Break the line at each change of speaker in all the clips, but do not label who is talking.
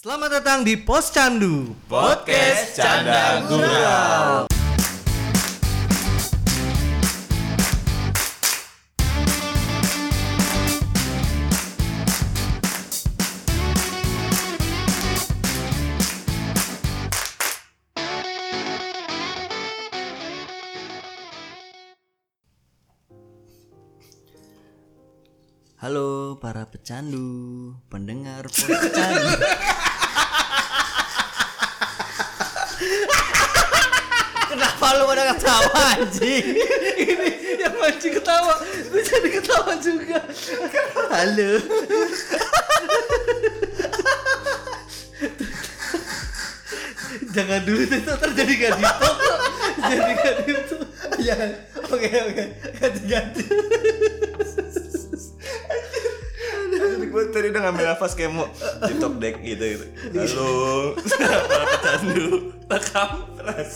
Selamat datang di Pos Candu.
Podcast Canda Gurau.
Pecandu, pendengar pecandu.
Kenapa lu pada ketawa anjing? Ini yang mancing ketawa, gue jadi ketawa juga. Halo. Jangan dulu itu terjadi gak gitu. Jadi gak gitu. Ya, oke oke. Ganti ganti.
Tadi udah ngambil nafas kayak mau di top deck gitu gitu. Halo, para pecandu, rekam ras.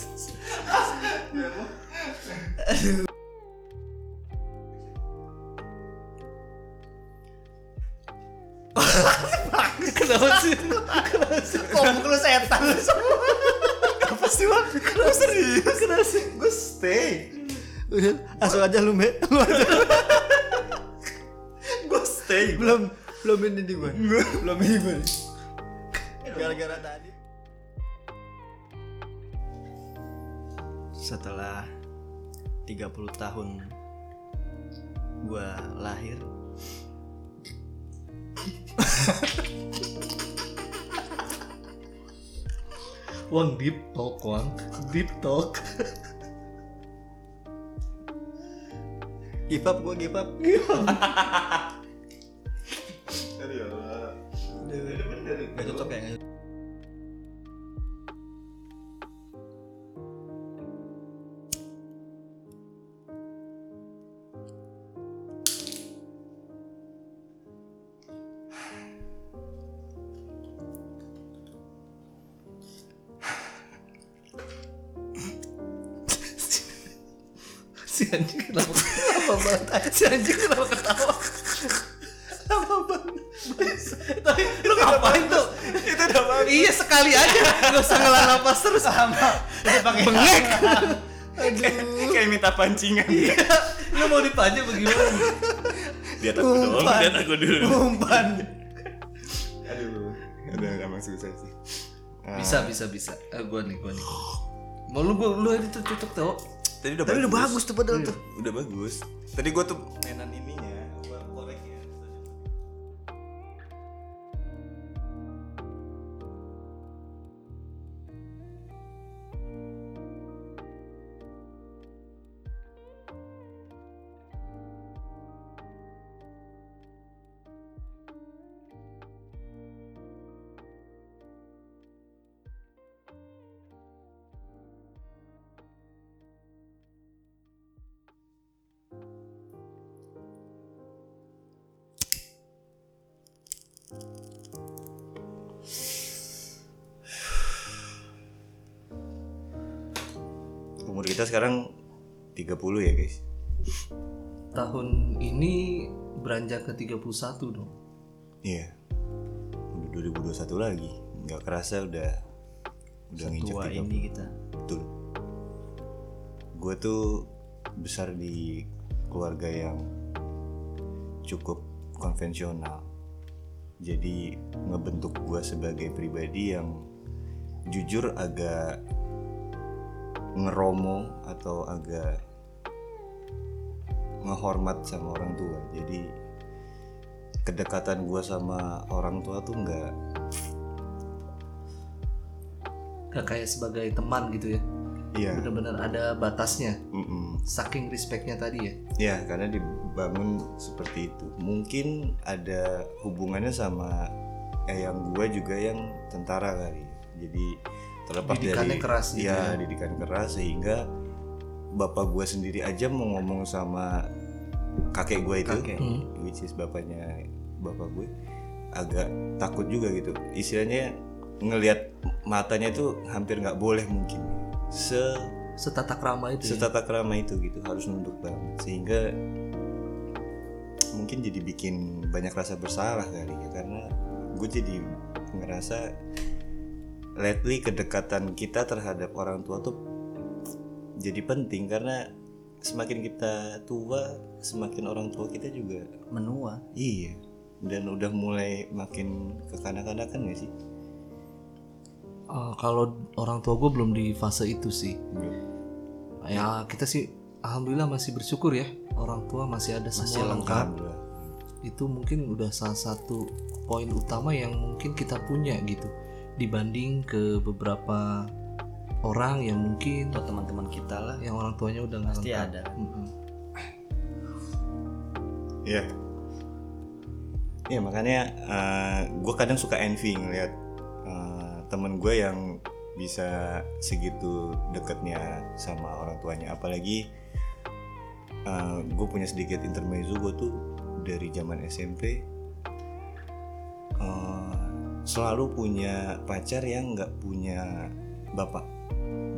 Kenapa sih? Kenapa sih? Lu setan lu semua.
Apa sih bang? Gue serius.
Kenapa sih?
Gue stay.
Udah, langsung aja lu, Mbak. Lu aja.
Gue stay.
belum belum ini di gue belum ini gue gara-gara tadi.
Setelah 30 tahun gua lahir,
Wang deep talk Wang. Deep talk.
Give up gua give up.
Aduh
si anjing kenapa ketawa? Banget tapi lu ngapain tuh?
Itu udah bagus.
iya sekali aja. Gak usah ngelah napas terus. Sama. Bengek.
Kayak- Kayak minta pancingan.
iya. Lu mau dipanjang bagaimana?
Lihat aku dong,
Umpan.
lihat aku dulu.
umpan.
Aduh, udah emang susah sih. Ah,
bisa bisa bisa. Eh, gua nih gua nih. Mau lu gua lu tuh cocok tau.
Tadi udah
Tapi udah bagus tuh padahal
Iya,
tuh.
Udah bagus. Tadi gua tuh
tahun ini beranjak ke 31 dong
Iya. Udah 2021 lagi. Nggak kerasa udah udah nginjek
Tua
30.
ini kita.
Betul. Gue tuh besar di keluarga yang cukup konvensional. Jadi ngebentuk gue sebagai pribadi yang jujur agak ngeromo atau agak ngehormat sama orang tua. Jadi kedekatan gue sama orang tua tuh nggak
gak kayak sebagai teman gitu ya
iya
bener-bener ada batasnya
mm-mm.
saking respectnya tadi ya
Ya, karena dibangun seperti itu. Mungkin ada hubungannya sama yang gue juga yang tentara kali. Jadi terlepas
Didikannya
dari
keras gitu
ya,
ya.
didikan keras sehingga bapak gue sendiri aja mau ngomong sama kakek gue itu,
Kakek.
Hmm.
which is bapaknya bapak gue, agak takut juga gitu. Istilahnya ngelihat matanya itu hampir nggak boleh mungkin. Se
setata krama itu ya.
setata krama itu gitu harus nunduk banget sehingga mungkin jadi bikin banyak rasa bersalah kali ya karena gue jadi ngerasa lately kedekatan kita terhadap orang tua tuh jadi penting karena semakin kita tua semakin orang tua kita juga
menua.
Iya. Dan udah mulai makin kekanak-kanakan gak sih?
Eh, kalau orang tua gue belum di fase itu sih. Ya kita sih alhamdulillah masih bersyukur ya orang tua masih ada semua lengkap.
Alhamdulillah.
itu mungkin udah salah satu poin utama yang mungkin kita punya gitu. Dibanding ke beberapa orang yang mungkin
atau teman-teman kita lah
yang orang tuanya udah nggak
pasti
lengkap.
ada
Mm-mm.
Iya. Iya makanya gue kadang suka envy ngeliat eh, temen gue yang bisa segitu deketnya sama orang tuanya. Apalagi gue punya sedikit intermezzo gue tuh dari zaman SMP eh, selalu punya pacar yang nggak punya bapak.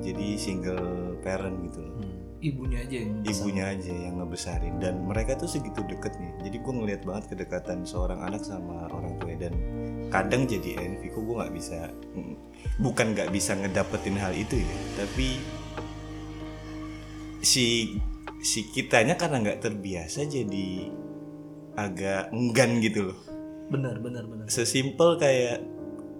Jadi single parent gitu loh.
Hmm.
ibunya aja yang
ibunya aja yang ngebesarin. Dan mereka tuh segitu deketnya. Jadi gue ngeliat banget kedekatan seorang anak sama orang tuanya. Dan kadang jadi envy. Kok gue nggak bisa mm, bukan nggak bisa ngedapetin hal itu ya. Tapi si si kitanya karena nggak terbiasa jadi agak enggan gitu loh.
Benar benar benar.
Sesimpel kayak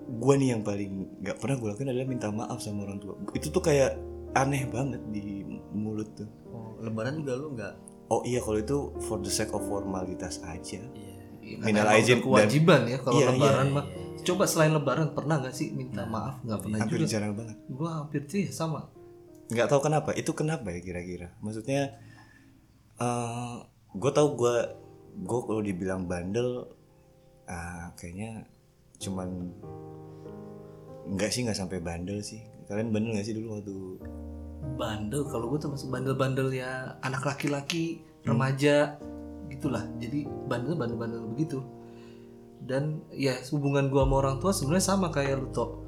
gue nih yang paling nggak pernah gue lakuin adalah minta maaf sama orang tua. Itu tuh kayak aneh banget di mulut tuh.
Oh, lebaran juga lu nggak?
Oh iya kalau itu for the sake of formalitas aja.
iya
Iya,
Minal aizin
kewajiban ya kalau
Iya,
lebaran
iya,
mah. coba selain lebaran pernah nggak sih minta maaf? Nggak pernah
Hampir
juga.
jarang banget.
gua hampir sih sama.
Nggak tahu kenapa. Itu kenapa ya kira-kira? Maksudnya eh gue tahu gue gue kalau dibilang bandel ah kayaknya cuman nggak sih nggak sampai bandel sih. Kalian bandel nggak sih dulu waktu
bandel kalau gue termasuk bandel-bandel ya anak laki-laki remaja gitulah jadi bandel bandel-bandel begitu dan ya hubungan gua sama orang tua sebenarnya sama kayak lu toh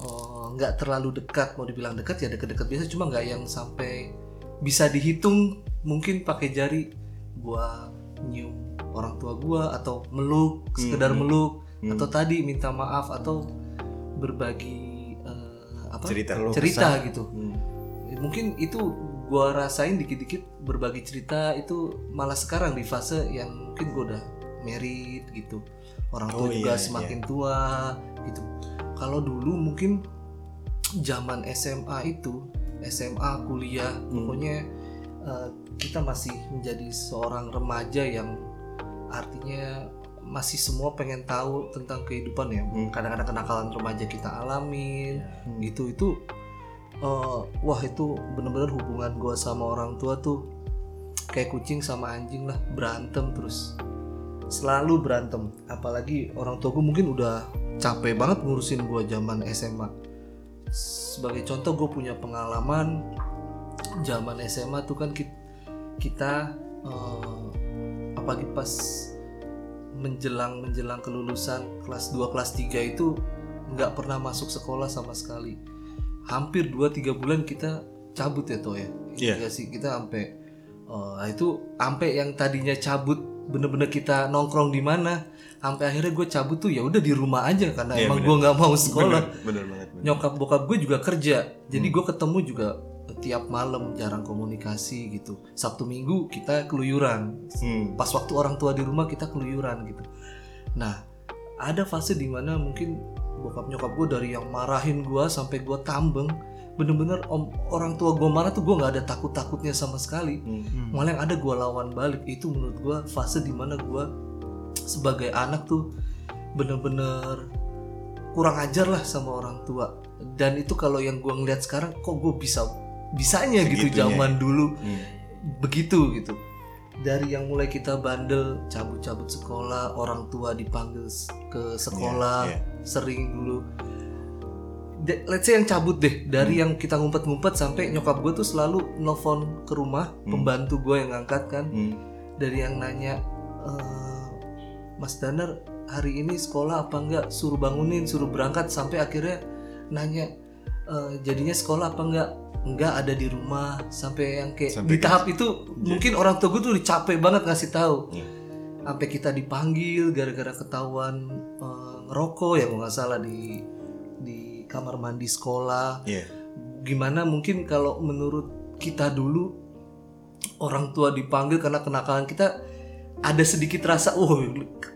Eh, nggak terlalu dekat mau dibilang dekat ya deket-deket biasa cuma nggak yang sampai bisa dihitung mungkin pakai jari gua nyium orang tua gua atau meluk sekedar
Hmm.
meluk
Hmm.
atau tadi minta maaf atau berbagi eh, apa?
Cerita.
Cerita gitu.
Hmm.
mungkin itu gua rasain dikit-dikit berbagi cerita itu malah sekarang di fase yang mungkin gua udah married gitu. Orang tua
Oh,
juga
iya,
semakin tua gitu. Kalau dulu mungkin zaman SMA itu SMA kuliah
Hmm.
pokoknya eh, kita masih menjadi seorang remaja yang artinya masih semua pengen tahu tentang kehidupan ya
Hmm.
kadang-kadang kenakalan remaja kita alamin
Hmm.
gitu itu eh, wah itu bener-bener hubungan gua sama orang tua tuh kayak kucing sama anjing lah berantem terus selalu berantem apalagi orang tua gue mungkin udah capek banget ngurusin gua zaman SMA sebagai contoh gue punya pengalaman zaman SMA tuh kan ki- kita eh, apalagi pas menjelang menjelang kelulusan kelas 2 kelas 3 itu nggak pernah masuk sekolah sama sekali hampir 2-3 bulan kita cabut ya toh ya
Iya.
Iya sih kita sampai eh, itu sampai yang tadinya cabut bener-bener kita nongkrong di mana sampai akhirnya gue cabut tuh ya udah di rumah aja karena
Iya,
emang gue nggak mau sekolah
Bener, bener banget. bener.
nyokap bokap gue juga kerja jadi
Hmm.
gue ketemu juga tiap malam jarang komunikasi gitu. Sabtu minggu kita keluyuran.
Hmm.
pas waktu orang tua di rumah kita keluyuran gitu. Nah ada fase di mana mungkin bokap nyokap gue dari yang marahin gue sampai gue tambeng bener-bener om orang tua gue marah tuh gue nggak ada takut takutnya sama sekali.
Hmm.
malah yang ada gue lawan balik. Itu menurut gue fase di mana gue sebagai anak tuh bener-bener kurang ajar lah sama orang tua. Dan itu kalau yang gue ngeliat sekarang kok gue bisa bisanya gitu
Segitunya.
zaman dulu
Hmm.
begitu gitu dari yang mulai kita bandel cabut-cabut sekolah orang tua dipanggil ke sekolah
Iya,
sering dulu De- let's say yang cabut deh dari yang kita ngumpet-ngumpet sampai nyokap gue tuh selalu nelfon ke rumah
Hmm.
pembantu gue yang ngangkat kan
Hmm.
dari yang nanya "Eh, Mas Danar hari ini sekolah apa enggak suruh bangunin suruh berangkat sampai akhirnya nanya "Eh, jadinya sekolah apa enggak? Enggak ada di rumah. Sampai yang kayak
Sampai
di tahap itu mungkin orang tua gue tuh udah capek banget ngasih tahu.
Iya.
sampai kita dipanggil gara-gara ketahuan eh, rokok ya kalau nggak salah di di kamar mandi sekolah.
Iya.
gimana mungkin kalau menurut kita dulu orang tua dipanggil karena kenakalan kita ada sedikit rasa oh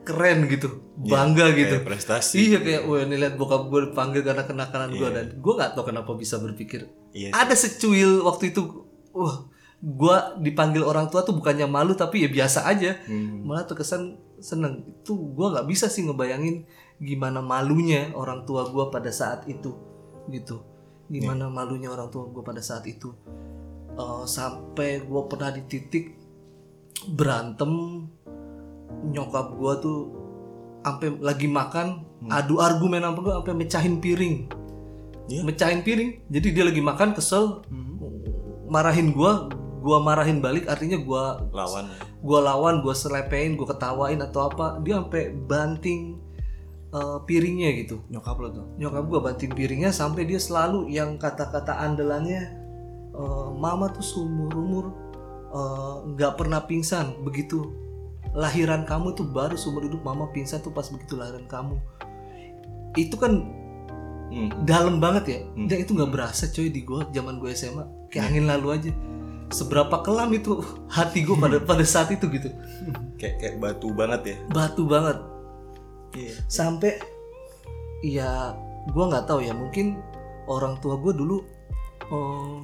keren gitu. Bangga gitu.
Kayak prestasi.
iya kayak wah ini lihat bokap gue dipanggil karena kenakalan gue. Dan gue nggak tahu kenapa bisa berpikir.
Iya.
ada secuil waktu itu wah gue dipanggil orang tua tuh bukannya malu tapi ya biasa aja.
Hmm.
malah terkesan seneng. Itu gue nggak bisa sih ngebayangin gimana malunya orang tua gue pada saat itu gitu. Gimana malunya orang tua gue pada saat itu. Eh, sampai gue pernah di titik berantem nyokap gue tuh sampai lagi makan adu argumen apa gue sampai mecahin piring
Iya.
mecahin piring jadi dia lagi makan kesel marahin gue gue marahin balik artinya gue
Lawan.
gue lawan gue selepein gue ketawain atau apa dia sampai banting eh, piringnya gitu
Nyokap lo tuh.
nyokap gue banting piringnya sampai dia selalu yang kata-kata andalannya eh, mama tuh seumur umur eh, nggak pernah pingsan begitu lahiran kamu tuh baru seumur hidup mama pingsan tuh pas begitu lahiran kamu. Itu kan
Hmm.
dalam banget ya.
Hmm.
dan itu nggak berasa coy di gue zaman gue SMA kayak angin lalu aja. Seberapa kelam itu hati gue pada pada saat itu gitu.
Kayak kayak batu banget ya.
batu banget.
Iya.
sampai ya gue nggak tahu ya mungkin orang tua gue dulu eh,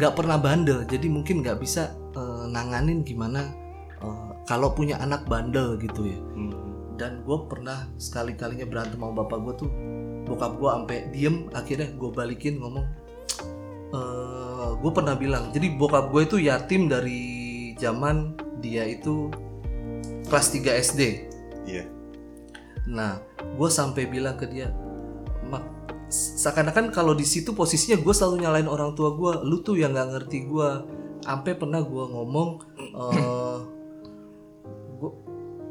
nggak pernah bandel. Jadi mungkin nggak bisa eh, nanganin gimana eh, kalau punya anak bandel gitu ya
Hmm.
dan gue pernah sekali kalinya berantem sama bapak gue tuh bokap gue sampai diem akhirnya gue balikin ngomong gue pernah bilang jadi bokap gue itu yatim dari zaman dia itu kelas 3 SD
Iya.
Nah, gue sampai bilang ke dia, mak, seakan-akan kalau di situ posisinya gue selalu nyalain orang tua gue, lu tuh yang nggak ngerti gue. Sampai pernah gue ngomong, eh gue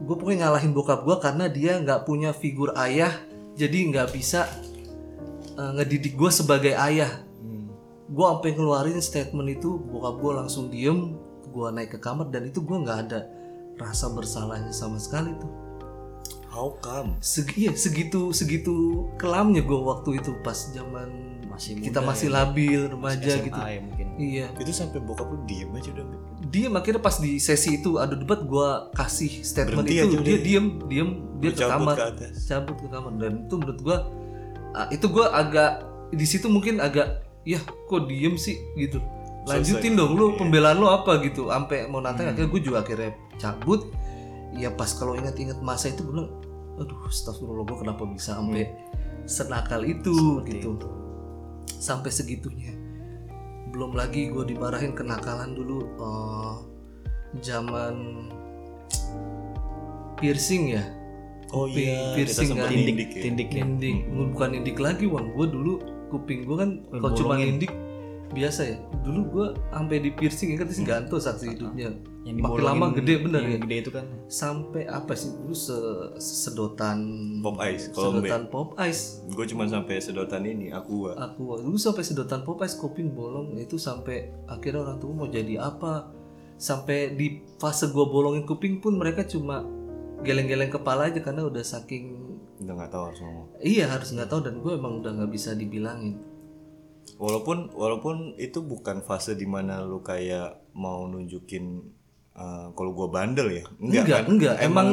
gue pokoknya nyalahin bokap gue karena dia nggak punya figur ayah, jadi nggak bisa eh, ngedidik gue sebagai ayah.
Hmm.
Gue sampai ngeluarin statement itu, bokap gue langsung diem, gue naik ke kamar dan itu gue nggak ada rasa bersalahnya sama sekali tuh.
How come?
Segi, iya, segitu segitu kelamnya gue waktu itu pas zaman
Masih
kita
muda
masih
ya.
labil remaja
SMA
gitu.
ya mungkin.
Iya.
Itu sampai bokap lu diem aja udah.
Dia akhirnya pas di sesi itu adu debat gue kasih statement
Berhenti
itu.
aja
dia diem diem dia ke
cabut
kamar
ke atas.
cabut ke kamar. Dan itu menurut gue itu gue agak di situ mungkin agak ya kok diem sih? Gitu. Lanjutin dong lu
Iya.
pembelaan lu apa? Gitu. Sampai mau nantang
Hmm.
akhirnya gue juga akhirnya cabut. Ya pas kalau ingat-ingat masa itu gue bilang aduh astagfirullah gue kenapa bisa sampai senakal itu?
Seperti
gitu. sampai segitunya belum lagi gue dimarahin kenakalan dulu eh, zaman piercing ya
Oh
Kuping
iya,
piercing kan.
Tindik,
nindik ya.
tindik ya.
Nindik, bukan nindik lagi Wang. Gue dulu kuping gue kan kalau cuma nindik biasa ya. Dulu gue sampai di piercing kan sih gantung saksi hidupnya.
Yang
Makin lama gede bener
yang
ya.
Gede itu kan.
Sampai apa sih dulu se- sedotan
Pop ice, kalau
sedotan pop ice.
Gue cuma sampai sedotan ini, aku
Aku dulu sampai sedotan pop ice kuping bolong itu sampai akhirnya orang tua mau jadi apa? Sampai di fase gue bolongin kuping pun mereka cuma geleng-geleng kepala aja karena udah saking
udah nggak tahu harus ngomong.
Iya harus nggak tahu dan gue emang udah nggak bisa dibilangin.
Walaupun walaupun itu bukan fase di mana lu kayak mau nunjukin uh, kalau gua bandel ya. Enggak,
Enggak,
kan?
enggak. Emang,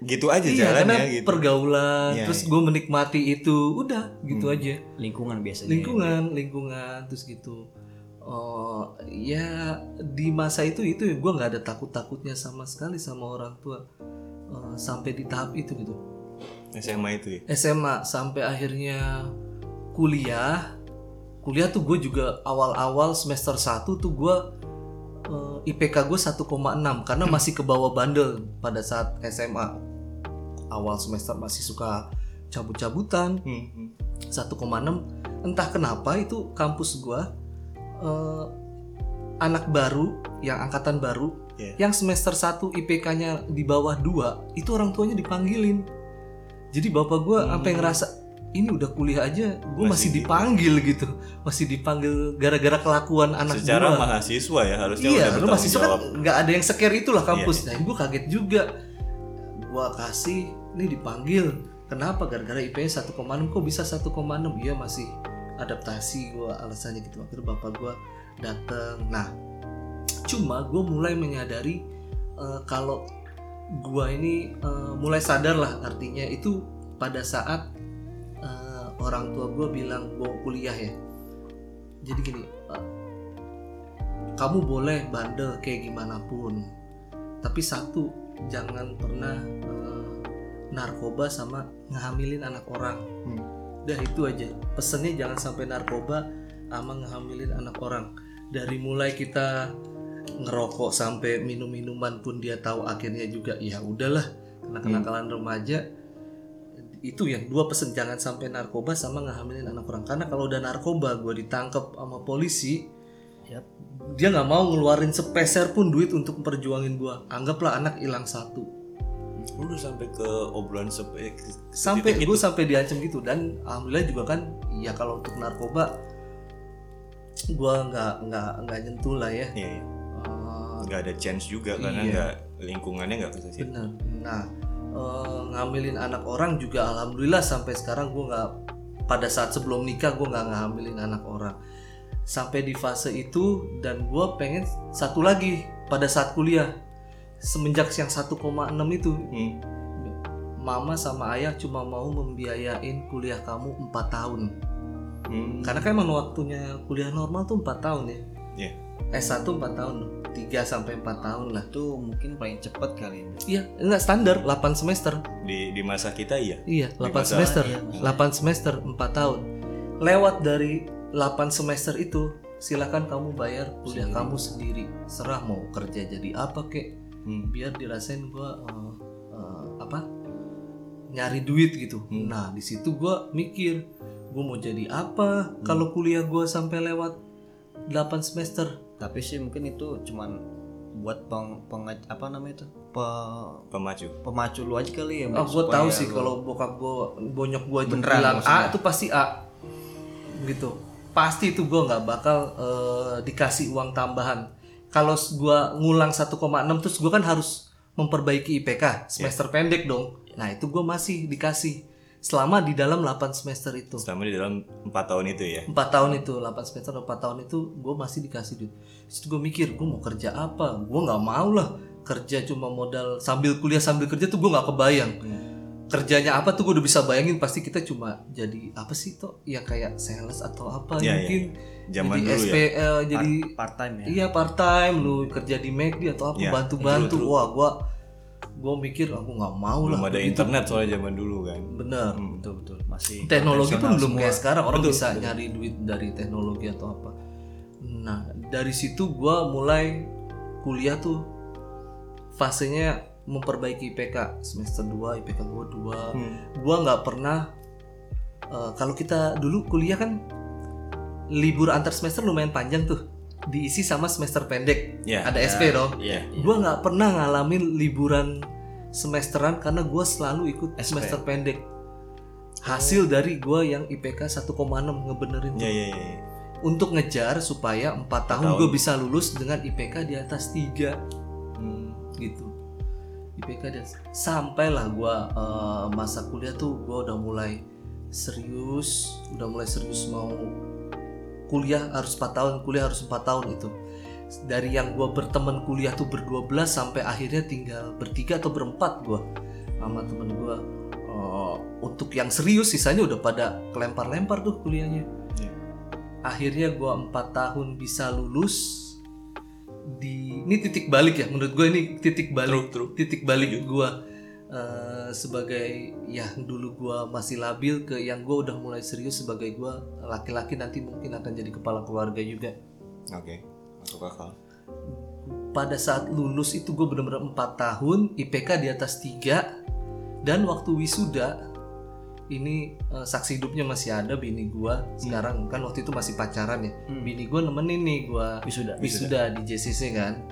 gitu aja
iya karena
jalannya gitu.
pergaulan,
Iya,
terus
iya.
gue menikmati itu, udah gitu
Hmm.
aja.
Lingkungan biasanya.
Lingkungan, lingkungan, terus gitu. Oh ya di masa itu itu gue nggak ada takut takutnya sama sekali sama orang tua Eh, sampai di tahap itu gitu.
SMA itu ya.
SMA sampai akhirnya kuliah kuliah tuh gue juga awal-awal semester 1 tuh gue eh, IPK gue 1,6 karena masih ke bawah bandel pada saat SMA awal semester masih suka cabut-cabutan
Hmm, hmm.
1,6 entah kenapa itu kampus gue eh, anak baru yang angkatan baru
Iya.
yang semester 1 IPK-nya di bawah 2 itu orang tuanya dipanggilin jadi bapak gue
Hmm.
sampai ngerasa ini udah kuliah aja gue
Masih
masih,
di-
dipanggil gitu. Masih dipanggil gara-gara kelakuan anak
Secara
gua.
mahasiswa ya harusnya
iya
udah
lu mahasiswa kan
jawab. Iya.
nggak ada yang scare itulah kampus nah gue kaget juga. Gue kasih ini dipanggil. Kenapa? Gara-gara IP-nya 1,6 kok bisa 1,6 iya masih adaptasi gue alasannya gitu. Akhirnya bapak gue datang nah cuma gue mulai menyadari eh, kalau gue ini eh, mulai sadar lah artinya. Itu pada saat orang tua gue bilang gue kuliah ya. Jadi gini eh, kamu boleh bandel kayak gimana pun tapi satu jangan pernah eh, narkoba sama ngehamilin anak orang.
Hmm.
udah itu aja. Pesennya jangan sampai narkoba sama ngehamilin anak orang. Dari mulai kita ngerokok sampai minum minuman pun dia tahu akhirnya juga ya udahlah karena kenakalan remaja itu yang dua pesen jangan sampai narkoba sama ngehamilin anak orang karena kalau udah narkoba gue ditangkap sama polisi
Yap.
dia nggak mau ngeluarin sepeser pun duit untuk memperjuangin gue anggaplah anak hilang satu
Lu udah sampai ke obrolan sampai
sampai gue sampai diancam gitu dan alhamdulillah juga kan ya kalau untuk narkoba gue nggak nggak nggak nyentuh lah ya
Iya, iya.
Eh,
nggak ada chance juga karena
Iya.
nggak lingkungannya nggak ke situ.
bener nah eh, ngambilin anak orang juga alhamdulillah sampai sekarang gue nggak pada saat sebelum nikah gue nggak ngambilin anak orang sampai di fase itu dan gue pengen satu lagi pada saat kuliah semenjak yang 1,6 itu
Hmm.
mama sama ayah cuma mau membiayain kuliah kamu 4 tahun
Hmm.
karena kan emang waktunya kuliah normal tuh 4 tahun ya
Iya.
S1 4 tahun 3 sampai 4 tahun lah.
Itu mungkin paling cepet kali ini.
iya enggak standar 8 semester.
Di di masa kita iya.
iya 8
masa-
semester.
Iya,
8 semester 4 tahun. Lewat dari 8 semester itu silakan kamu bayar kuliah
Sendiri.
kamu sendiri. Serah mau kerja jadi apa kek.
Hmm.
biar dirasain gua eh, eh, apa nyari duit gitu.
Hmm.
nah di situ gua mikir gua mau jadi apa? Kalau kuliah gua sampai lewat 8 semester
Tapi sih mungkin itu cuman buat peng, pengaj- apa namanya itu? Pe-
Pemacu.
pemacu lu aja kali ya.
Ah, gue tahu sih
lu-
kalau bokap gue bonyok gue aja
Beneran
bilang A
maksudnya.
itu pasti A gitu pasti itu gue nggak bakal eh, dikasih uang tambahan kalau gue ngulang 1,6 terus gue kan harus memperbaiki IPK semester pendek dong nah itu gue masih dikasih selama di dalam 8 semester itu.
Selama di dalam empat tahun itu ya.
empat tahun itu 8 semester 4 tahun itu gue masih dikasih duit. Terus gue mikir gue mau kerja apa? Gue nggak mau lah kerja cuma modal sambil kuliah sambil kerja tuh gue nggak kebayang. Kerjanya apa tuh gue udah bisa bayangin pasti kita cuma jadi apa sih toh? Ya kayak sales atau apa
Iya,
mungkin.
Zaman
jadi
dulu ya.
SPL jadi
part time ya.
iya part time lu kerja di McD atau apa
Iya,
bantu-bantu.
True.
wah gue gue mikir aku nggak mau
Belum
lah
ada
begitu.
internet soalnya zaman dulu kan.
bener
Hmm.
Betul betul masih
teknologi pun belum
semua.
kayak sekarang orang
Betul,
bisa
betul.
nyari duit dari teknologi atau apa nah dari situ gua mulai kuliah tuh fasenya memperbaiki IPK semester 2 IPK gua 2
Hmm.
gua nggak pernah eh, kalau kita dulu kuliah kan libur antar semester lumayan panjang tuh diisi sama semester pendek
Ya.
ada SP dong
Iya.
gua nggak pernah ngalamin liburan semesteran karena gua selalu ikut
SP.
semester pendek hasil dari gua yang IPK 1,6 ngebenerin tuh.
Ya ya ya. ya.
untuk ngejar supaya 4 tahun
tahun.
gue bisa lulus dengan IPK di atas 3
Hmm.
gitu IPK atas sampailah gua eh, masa kuliah tuh gua udah mulai serius udah mulai serius mau kuliah harus 4 tahun kuliah harus 4 tahun itu dari yang gua berteman kuliah tuh berdua belas sampai akhirnya tinggal bertiga atau berempat gua sama temen gua. Eh, untuk yang serius sisanya udah pada kelempar-lempar tuh kuliahnya.
Iya.
akhirnya gua empat tahun bisa lulus di ini titik balik ya menurut gue ini titik balik
True, true.
titik balik gua eh, sebagai ya dulu gua masih labil ke yang gua udah mulai serius sebagai gua laki-laki nanti mungkin akan jadi kepala keluarga juga
Oke. Masuk akal.
pada saat lulus itu gue bener-bener 4 tahun IPK di atas 3 dan waktu wisuda ini eh, saksi hidupnya masih ada bini gua sekarang kan waktu itu masih pacaran ya
Hmm.
bini gua nemenin nih gua
Wisuda.
wisuda di JCC kan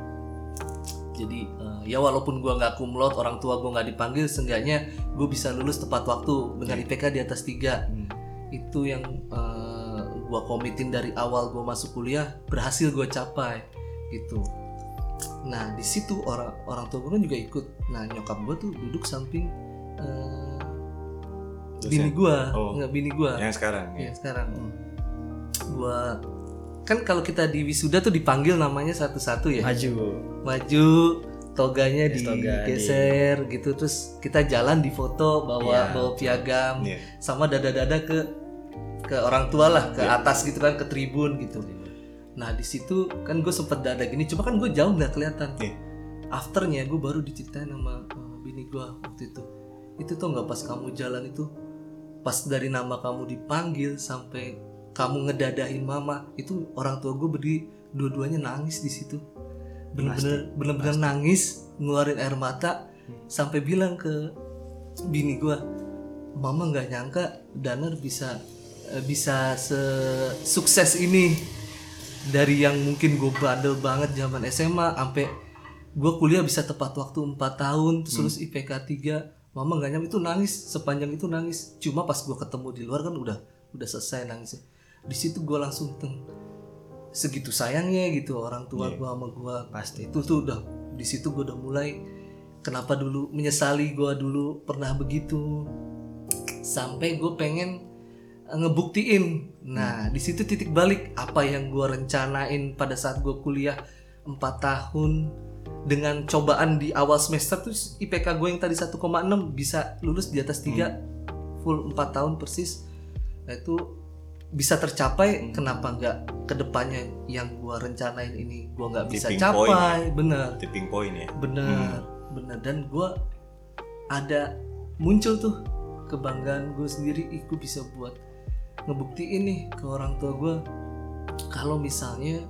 jadi eh, ya walaupun gua nggak kumlot orang tua gua nggak dipanggil seenggaknya gue bisa lulus tepat waktu dengan IPK di atas 3
Hmm.
itu yang eh, gua komitin dari awal gua masuk kuliah berhasil gua capai gitu nah di situ orang orang tua gue kan juga ikut nah nyokap gue tuh duduk samping eh, bini gua
Oh.
nggak bini gua
Yang sekarang.
Iya
Ya.
sekarang gua kan kalau kita di wisuda tuh dipanggil namanya satu-satu ya.
Maju.
maju toganya
Yes, toga
digeser gitu. Terus kita jalan di foto bawa
Iya,
bawa piagam.
Iya.
sama dada-dada ke ke orang tua lah ke atas gitu kan ke tribun gitu. Nah di situ kan gue sempet dada gini cuma kan gue jauh nggak kelihatan.
Iya.
afternya gue baru diceritain sama uh, bini gue waktu itu. Itu tuh nggak pas kamu jalan itu pas dari nama kamu dipanggil sampai kamu ngedadahin mama itu orang tua gue berdiri dua-duanya nangis di situ. Bener-bener bener-bener nangis ngeluarin air mata sampai bilang ke bini gue mama nggak nyangka Danar bisa eh, bisa sukses ini dari yang mungkin gue bandel banget zaman SMA sampai gue kuliah bisa tepat waktu 4 tahun terus lulus IPK 3 mama nggak nyampe itu nangis sepanjang itu nangis. Cuma pas gue ketemu di luar kan udah udah selesai nangisnya di situ gue langsung teng segitu sayangnya gitu orang tua gue sama gue pasti. Itu tuh udah di situ gue udah mulai kenapa dulu menyesali gue dulu pernah begitu? Sampai gue pengen eh, ngebuktiin. Nah di situ titik balik. Apa yang gue rencanain pada saat gue kuliah 4 tahun dengan cobaan di awal semester terus IPK gue yang tadi 1,6 bisa lulus di atas 3 full 4 tahun persis. Nah itu bisa tercapai kenapa nggak ke depannya yang gue rencanain ini gue nggak bisa
Tipping point
capai bener.
Tipping point ya.
bener bener. Dan gue ada muncul tuh kebanggaan gue sendiri ih gue bisa buat ngebuktiin nih ke orang tua gue kalau misalnya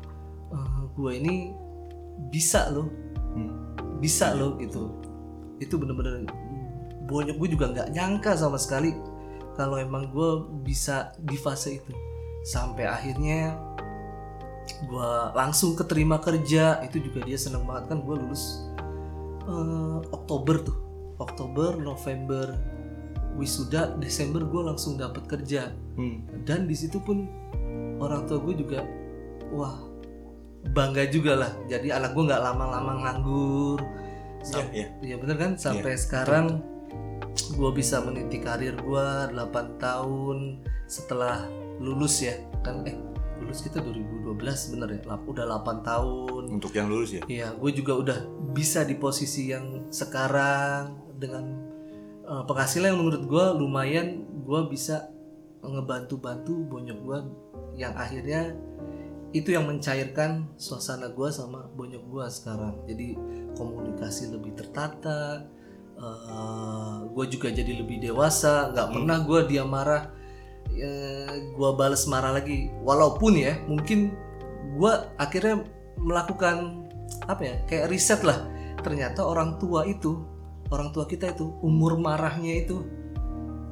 gue ini bisa loh. Bisa loh gitu. Itu bener-bener bonyok. Gue juga nggak nyangka sama sekali kalau emang gue bisa di fase itu. Sampai akhirnya gue langsung keterima kerja. Itu juga dia seneng banget kan gue lulus eh, Oktober tuh. Oktober November wisuda Desember gue langsung dapat kerja.
Hmm.
dan di situ pun orang tua gue juga wah bangga juga lah. Jadi anak gue nggak lama-lama nganggur.
Iya,
Iya. bener kan? Sampai sekarang gue bisa meniti karir gue 8 tahun setelah lulus ya kan eh lulus kita 2012 bener ya udah 8 tahun
Untuk yang lulus ya.
Iya, gue juga udah bisa di posisi yang sekarang dengan uh, penghasilan yang menurut gue lumayan, gue bisa ngebantu-bantu bonyok gue yang akhirnya itu yang mencairkan suasana gue sama bonyok gue sekarang. Jadi komunikasi lebih tertata, gue juga jadi lebih dewasa, nggak pernah gue dia marah, gue bales marah lagi. Walaupun ya mungkin gue akhirnya melakukan apa ya kayak riset lah. Ternyata orang tua itu orang tua kita itu umur marahnya itu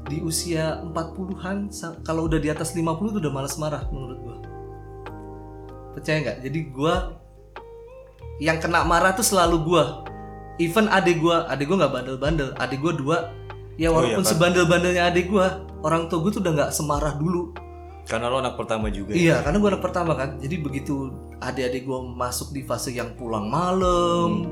di usia 40-an sa- kalau udah di atas 50 tuh udah malas marah menurut gua. Percaya nggak? Jadi gua yang kena marah tuh selalu gua even adik gua adik gua nggak bandel-bandel adik gua dua ya walaupun
kan?
sebandel-bandelnya adik gua orang tua gua tuh udah nggak semarah dulu
Karena lo anak pertama juga. ya?
Iya, karena gue anak pertama kan. Jadi begitu adik-adik gue masuk di fase yang pulang malam,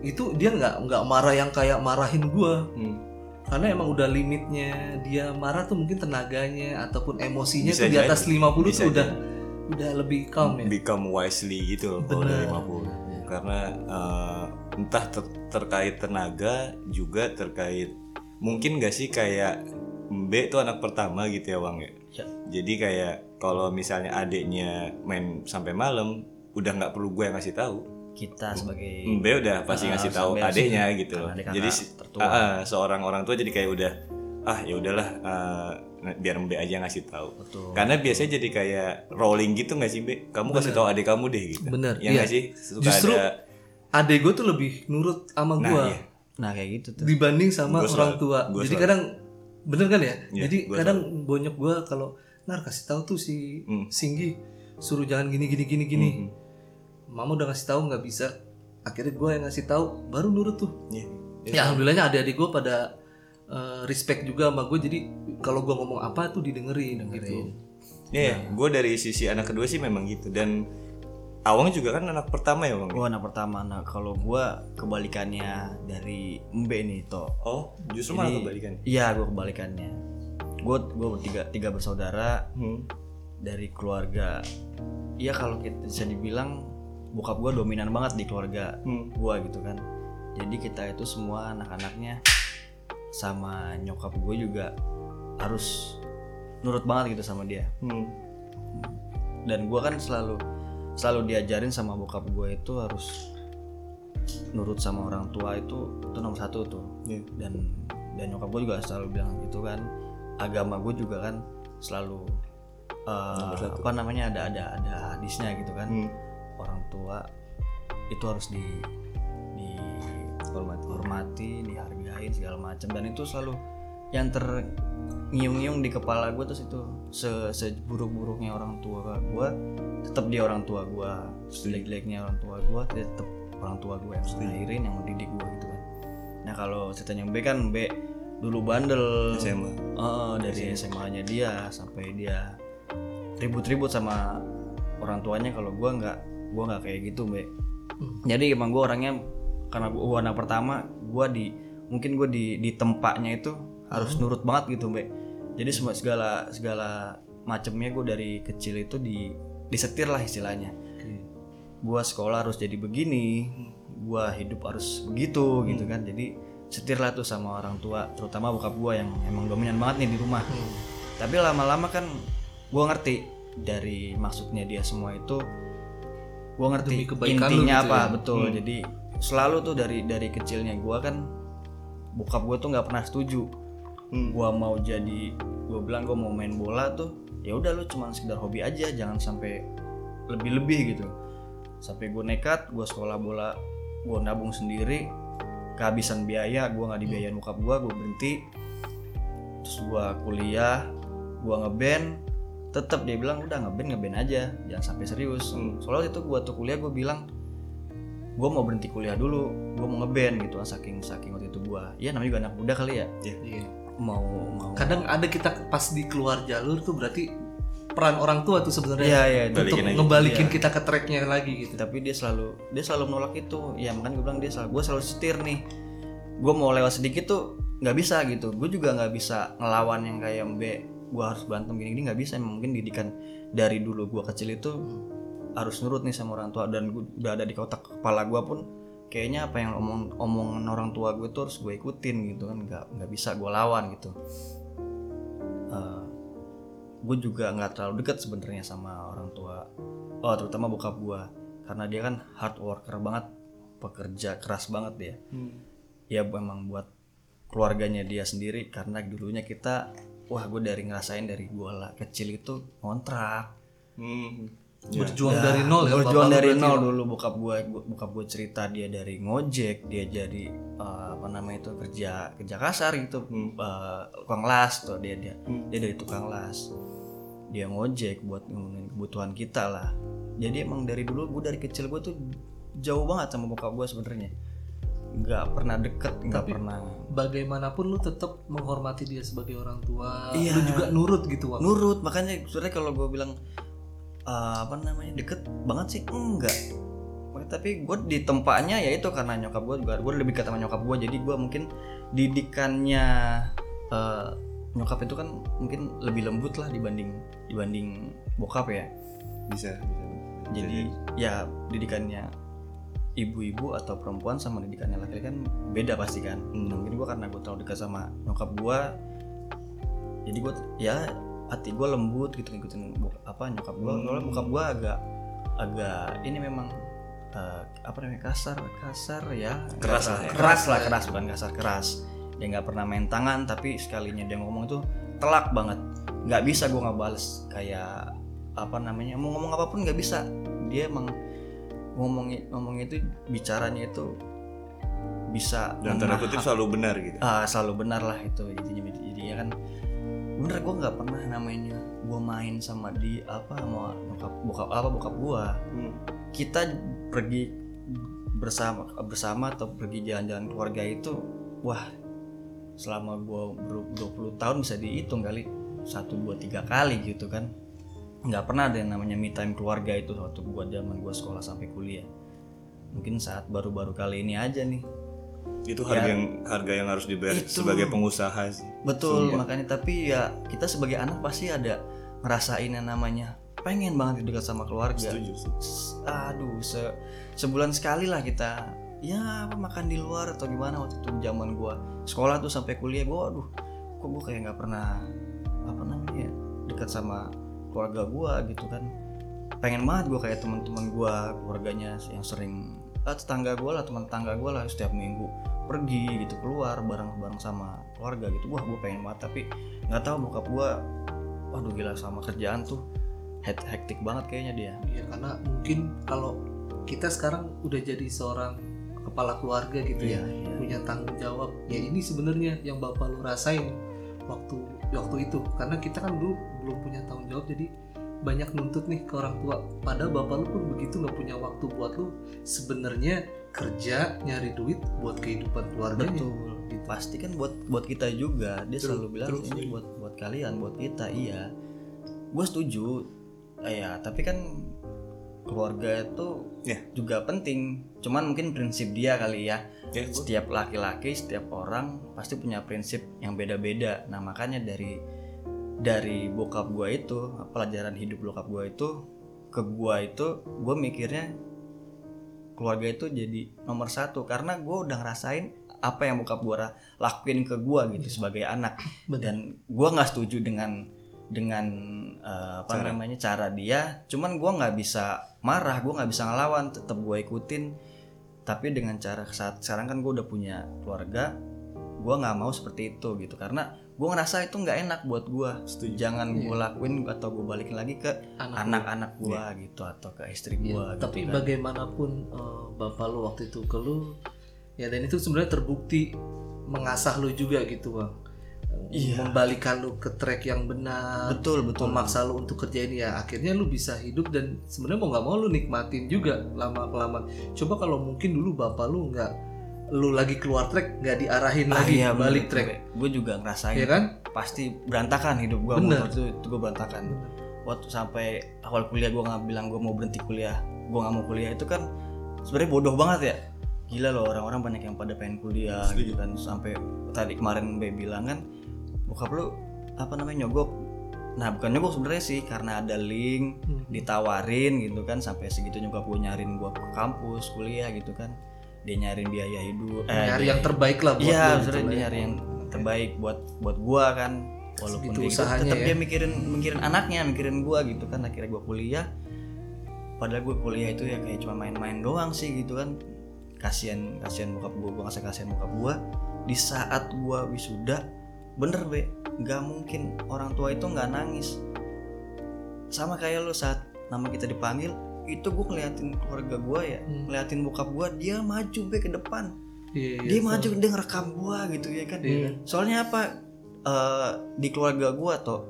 itu dia nggak nggak marah yang kayak marahin gue.
Hmm.
Karena emang udah limitnya dia marah tuh mungkin tenaganya ataupun emosinya
Bisa
tuh di
jadi.
atas 50
Bisa
tuh udah udah lebih calm ya.
Become wisely gitu loh kalau 50. Karena eh, entah ter- terkait tenaga juga terkait mungkin gak sih kayak Mbe tuh anak pertama gitu ya Wang ya.
Ya.
Jadi kayak kalau misalnya adiknya main sampai malam udah nggak perlu gue yang ngasih tahu.
Kita sebagai
Mbe udah pasti
Ah,
ngasih tahu
sampai
adiknya gitu loh.
Adik
Jadi
tertua.
ah, ah, seorang orang tua jadi kayak udah ah ya udahlah ah, biar Mbe aja yang ngasih tahu.
Betul.
Karena biasanya jadi kayak rolling gitu nggak sih Mbe? Kamu kasih tahu adik kamu deh gitu.
Bener,
Ya
iya.
sih? Suka
Justru
ada
Adik gue tuh lebih nurut sama
Nah,
gue
iya.
Nah kayak gitu tuh.
dibanding sama
Gua
orang
selalu-
tua.
gua
Jadi
selalu.
kadang bener kan ya?
Iya,
Jadi
gua
kadang bonyok gue kalau nar kasih tahu tuh si
Hmm.
Singgi suruh jangan gini gini gini gini.
Hmm.
Mama udah ngasih tahu nggak bisa. Akhirnya gue yang ngasih tahu baru nurut tuh.
Iya.
Ya alhamdulillahnya adik-adik gue pada uh, respect juga sama gue. Jadi kalau gue ngomong apa tuh didengerin, gitu.
Iya, gue dari sisi anak kedua sih memang gitu dan Awang juga kan anak pertama ya Bang?
Gua anak pertama. Nah kalau gua kebalikannya dari Mbe nih toh.
Oh, justru malah kebalikan.
Iya gua kebalikannya. gue gue tiga tiga bersaudara
Hmm.
dari keluarga iya kalau kita bisa dibilang bokap gue dominan banget di keluarga
Hmm.
gue gitu kan jadi kita itu semua anak-anaknya sama nyokap gue juga harus nurut banget gitu sama dia
Hmm.
dan gue kan selalu selalu diajarin sama bokap gue itu harus nurut sama orang tua itu itu nomor satu tuh
Iya.
dan dan nyokap gue juga selalu bilang gitu kan agama gue juga kan selalu uh, apa namanya ada ada ada hadisnya gitu kan
Hmm.
orang tua itu harus di di
Hormati.
hormati dihargain segala macam dan itu selalu yang terngiung-ngiung di kepala gue terus itu se seburuk-buruknya orang tua gue tetap dia orang tua gue sejelek-jeleknya orang tua gue tetap orang tua gue yang ngelahirin yang mendidik gue gitu kan. Nah kalau ceritanya B kan B dulu bandel.
SMA.
Eh, dari SMA-nya dia sampai dia ribut-ribut sama orang tuanya kalau gua nggak gua nggak kayak gitu mbak. Jadi emang gua orangnya karena gua anak pertama gua di mungkin gua di di tempatnya itu harus nurut banget gitu mbak. Jadi semua segala segala macamnya gua dari kecil itu di disetir lah istilahnya. Gua sekolah harus jadi begini gua hidup harus begitu gitu kan. Jadi setir lah tuh sama orang tua terutama bokap gua yang emang dominan banget nih di rumah. Tapi lama-lama kan gua ngerti dari maksudnya dia semua itu gua ngerti intinya
gitu
apa
ya.
betul jadi selalu tuh dari dari kecilnya gua kan bokap gua tuh nggak pernah setuju
Hmm.
gua mau jadi gua bilang gua mau main bola tuh ya udah lu cuma sekedar hobi aja jangan sampai lebih-lebih gitu. Sampai gue nekat gue sekolah bola gue nabung sendiri kehabisan biaya gue nggak dibiayain bokap gue gue berhenti. Terus gue kuliah gue ngeband tetap dia bilang udah ngeband ngeband aja jangan sampai serius. Soalnya itu gue tuh kuliah gue bilang gue mau berhenti kuliah dulu gue mau ngeband gitu saking saking waktu itu gue ya namanya juga anak muda kali ya?
Iya.
Mau mau.
Kadang ada kita pas di keluar jalur tuh berarti peran orang tua tuh sebenarnya
Iya, iya,
untuk
balikin
ngebalikin
Iya.
kita ke tracknya lagi gitu.
Tapi dia selalu dia selalu menolak itu. Ya makanya gue bilang dia selalu gue selalu setir nih. Gue mau lewat sedikit tuh nggak bisa gitu. Gue juga nggak bisa ngelawan yang kayak Mbe gue harus berantem gini gini nggak bisa. Emang mungkin didikan dari dulu gue kecil itu harus nurut nih sama orang tua. Dan gua udah ada di kotak kepala gue pun kayaknya apa yang omong omongan orang tua gue tuh harus gue ikutin gitu kan nggak nggak bisa gue lawan gitu. Gue juga nggak terlalu dekat sebenarnya sama orang tua oh terutama bokap gue karena dia kan hard worker banget pekerja keras banget dia. Ya memang buat keluarganya dia sendiri karena dulunya kita wah gue dari ngerasain dari gue lah kecil itu kontrak
Hmm.
Berjuang dari nol ya
berjuang dari nol dulu. Bokap gue bokap gue cerita dia dari ngojek dia jadi eh, apa namanya itu kerja kerja kasar gitu eh, tukang las tuh dia dia dia dari tukang las. Dia ngojek buat ngomongin kebutuhan kita lah. Jadi emang dari dulu gue dari kecil gue tuh jauh banget sama bokap gue sebenarnya. Nggak pernah deket nggak pernah.
bagaimanapun lu tetap menghormati dia sebagai orang tua
Iya.
lu juga nurut gitu waktu
nurut makanya sebenarnya kalau gue bilang eh, apa namanya deket banget sih? Enggak. Tapi gue di tempatnya ya itu karena nyokap gue juga gue lebih dekat sama nyokap gue jadi gue mungkin didikannya eh, nyokap itu kan mungkin lebih lembut lah dibanding dibanding bokap ya.
Bisa, bisa.
jadi ya didikannya ibu-ibu atau perempuan sama didikannya laki-laki kan beda pasti kan. Mungkin gue karena gue terlalu dekat sama nyokap gue jadi gue ya hati gue lembut gitu ngikutin apa nyokap gue soalnya bokap gue agak agak ini memang eh, apa namanya kasar kasar ya.
Keras lah ya.
keras lah keras bukan kasar keras. Dia nggak pernah main tangan tapi sekalinya dia ngomong itu telak banget. Nggak bisa gue nggak bales kayak apa namanya mau ngomong apa pun nggak bisa. Dia emang ngomongnya ngomongnya itu bicaranya itu bisa
Dan tanda kutip selalu benar gitu.
ah selalu benar lah itu jadinya jadinya kan bener gue nggak pernah namanya gue main sama di apa sama bokap bokap apa bokap gue
Hmm.
kita pergi bersama bersama atau pergi jalan-jalan keluarga itu wah selama gue ber 20 tahun bisa dihitung kali. Satu dua tiga kali gitu kan. Nggak pernah ada yang namanya me time keluarga itu waktu gue zaman gue sekolah sampai kuliah. Mungkin saat baru-baru kali ini aja nih
itu harga
Ya.
yang harga yang harus dibayar
Itu.
sebagai pengusaha sih
betul makanya tapi ya kita sebagai anak pasti ada ngerasain yang namanya pengen banget dekat sama keluarga
setuju
aduh se sebulan sekali lah kita ya apa makan di luar atau gimana waktu itu zaman gua sekolah tuh sampai kuliah gua aduh kok gua kayak nggak pernah apa namanya dekat sama keluarga gua gitu kan pengen banget gua kayak teman-teman gua keluarganya yang sering ah, tetangga gua lah teman tetangga gua lah setiap minggu pergi gitu keluar bareng-bareng sama keluarga gitu wah gua pengen banget tapi nggak tahu bokap gua waduh gila sama kerjaan tuh hek- hektik banget kayaknya dia
Iya karena mungkin kalau kita sekarang udah jadi seorang kepala keluarga gitu ya,
Iya, iya.
punya tanggung jawab. Ya ini sebenarnya yang bapak lu rasain waktu waktu itu karena kita kan dulu belum punya tanggung jawab jadi banyak nuntut nih ke orang tua. Padahal bapak lu pun begitu nggak punya waktu buat lu. Sebenarnya kerja nyari duit buat kehidupan keluarganya.
betul.
Gitu.
pasti kan buat buat kita juga. Dia
True,
selalu bilang
true,
ini buat buat kalian buat kita. Iya. Gue setuju. Eh, ya tapi kan keluarga itu
Ya.
juga penting. Cuman mungkin prinsip dia kali ya.
Gua-
setiap laki-laki setiap orang pasti punya prinsip yang beda-beda. Nah makanya dari dari bokap gua itu pelajaran hidup bokap gua itu ke gua itu gue mikirnya keluarga itu jadi nomor satu. Karena gue udah ngerasain apa yang bokap gue lakuin ke gue gitu sebagai anak. Dan gue nggak setuju dengan dengan eh, apa
Cara.
namanya cara dia. Cuman gue nggak bisa marah gue nggak bisa ngelawan tetap gue ikutin. Tapi dengan cara saat sekarang kan gue udah punya keluarga gue nggak mau seperti itu gitu. Karena gue ngerasa itu nggak enak buat gue jangan gue lakuin atau gue balikin lagi ke anak-anak gue gitu atau ke istri gue
Iya,
gitu
tapi
kan.
bagaimanapun eh, bapak lu waktu itu ke lu ya dan itu sebenarnya terbukti mengasah lu juga gitu bang.
Iya.
membalikan lu ke track yang benar
betul betul.
memaksa lu untuk kerjain ya akhirnya lu bisa hidup dan sebenarnya mau nggak mau lu nikmatin juga lama kelamaan coba kalau mungkin dulu bapak lu nggak lu lagi keluar track nggak diarahin
Ah,
lagi
iya,
balik
bener.
track
gue juga ngerasain
ya kan?
pasti berantakan hidup gue
Bener.
itu, itu gue berantakan. Waktu sampai awal kuliah gue nggak bilang gue mau berhenti kuliah gue nggak mau kuliah itu kan sebenarnya bodoh banget ya. Gila loh orang-orang banyak yang pada pengen kuliah gitu kan. Sampai tadi kemarin Be bilang kan bokap lu apa namanya nyogok. Nah bukan nyogok sebenarnya sih karena ada link
Hmm.
ditawarin gitu kan sampai segitu nyokap gue nyariin gue ke kampus kuliah gitu kan dia nyariin biaya hidup eh,
nyari yang terbaik lah buat
Iya,
lah
dia
ya.
nyari yang terbaik buat buat gua kan. Walaupun gitu,
usahanya
tetap
ya.
dia mikirin mikirin anaknya, mikirin gua gitu kan. Akhirnya gua kuliah. Padahal gua kuliah itu ya kayak cuma main-main doang sih gitu kan. Kasihan kasihan bokap gua, gua ngasih kasihan bokap gua. Di saat gua wisuda, bener be, nggak mungkin orang tua itu nggak nangis. Sama kayak lo saat nama kita dipanggil, itu gua ngeliatin keluarga gua ya,
Hmm.
ngeliatin bokap gua, dia maju be ke depan.
Iya, iya,
dia
so-
maju dia ngerekam gua gitu ya kan?
Iya.
soalnya apa Eh, di keluarga gua toh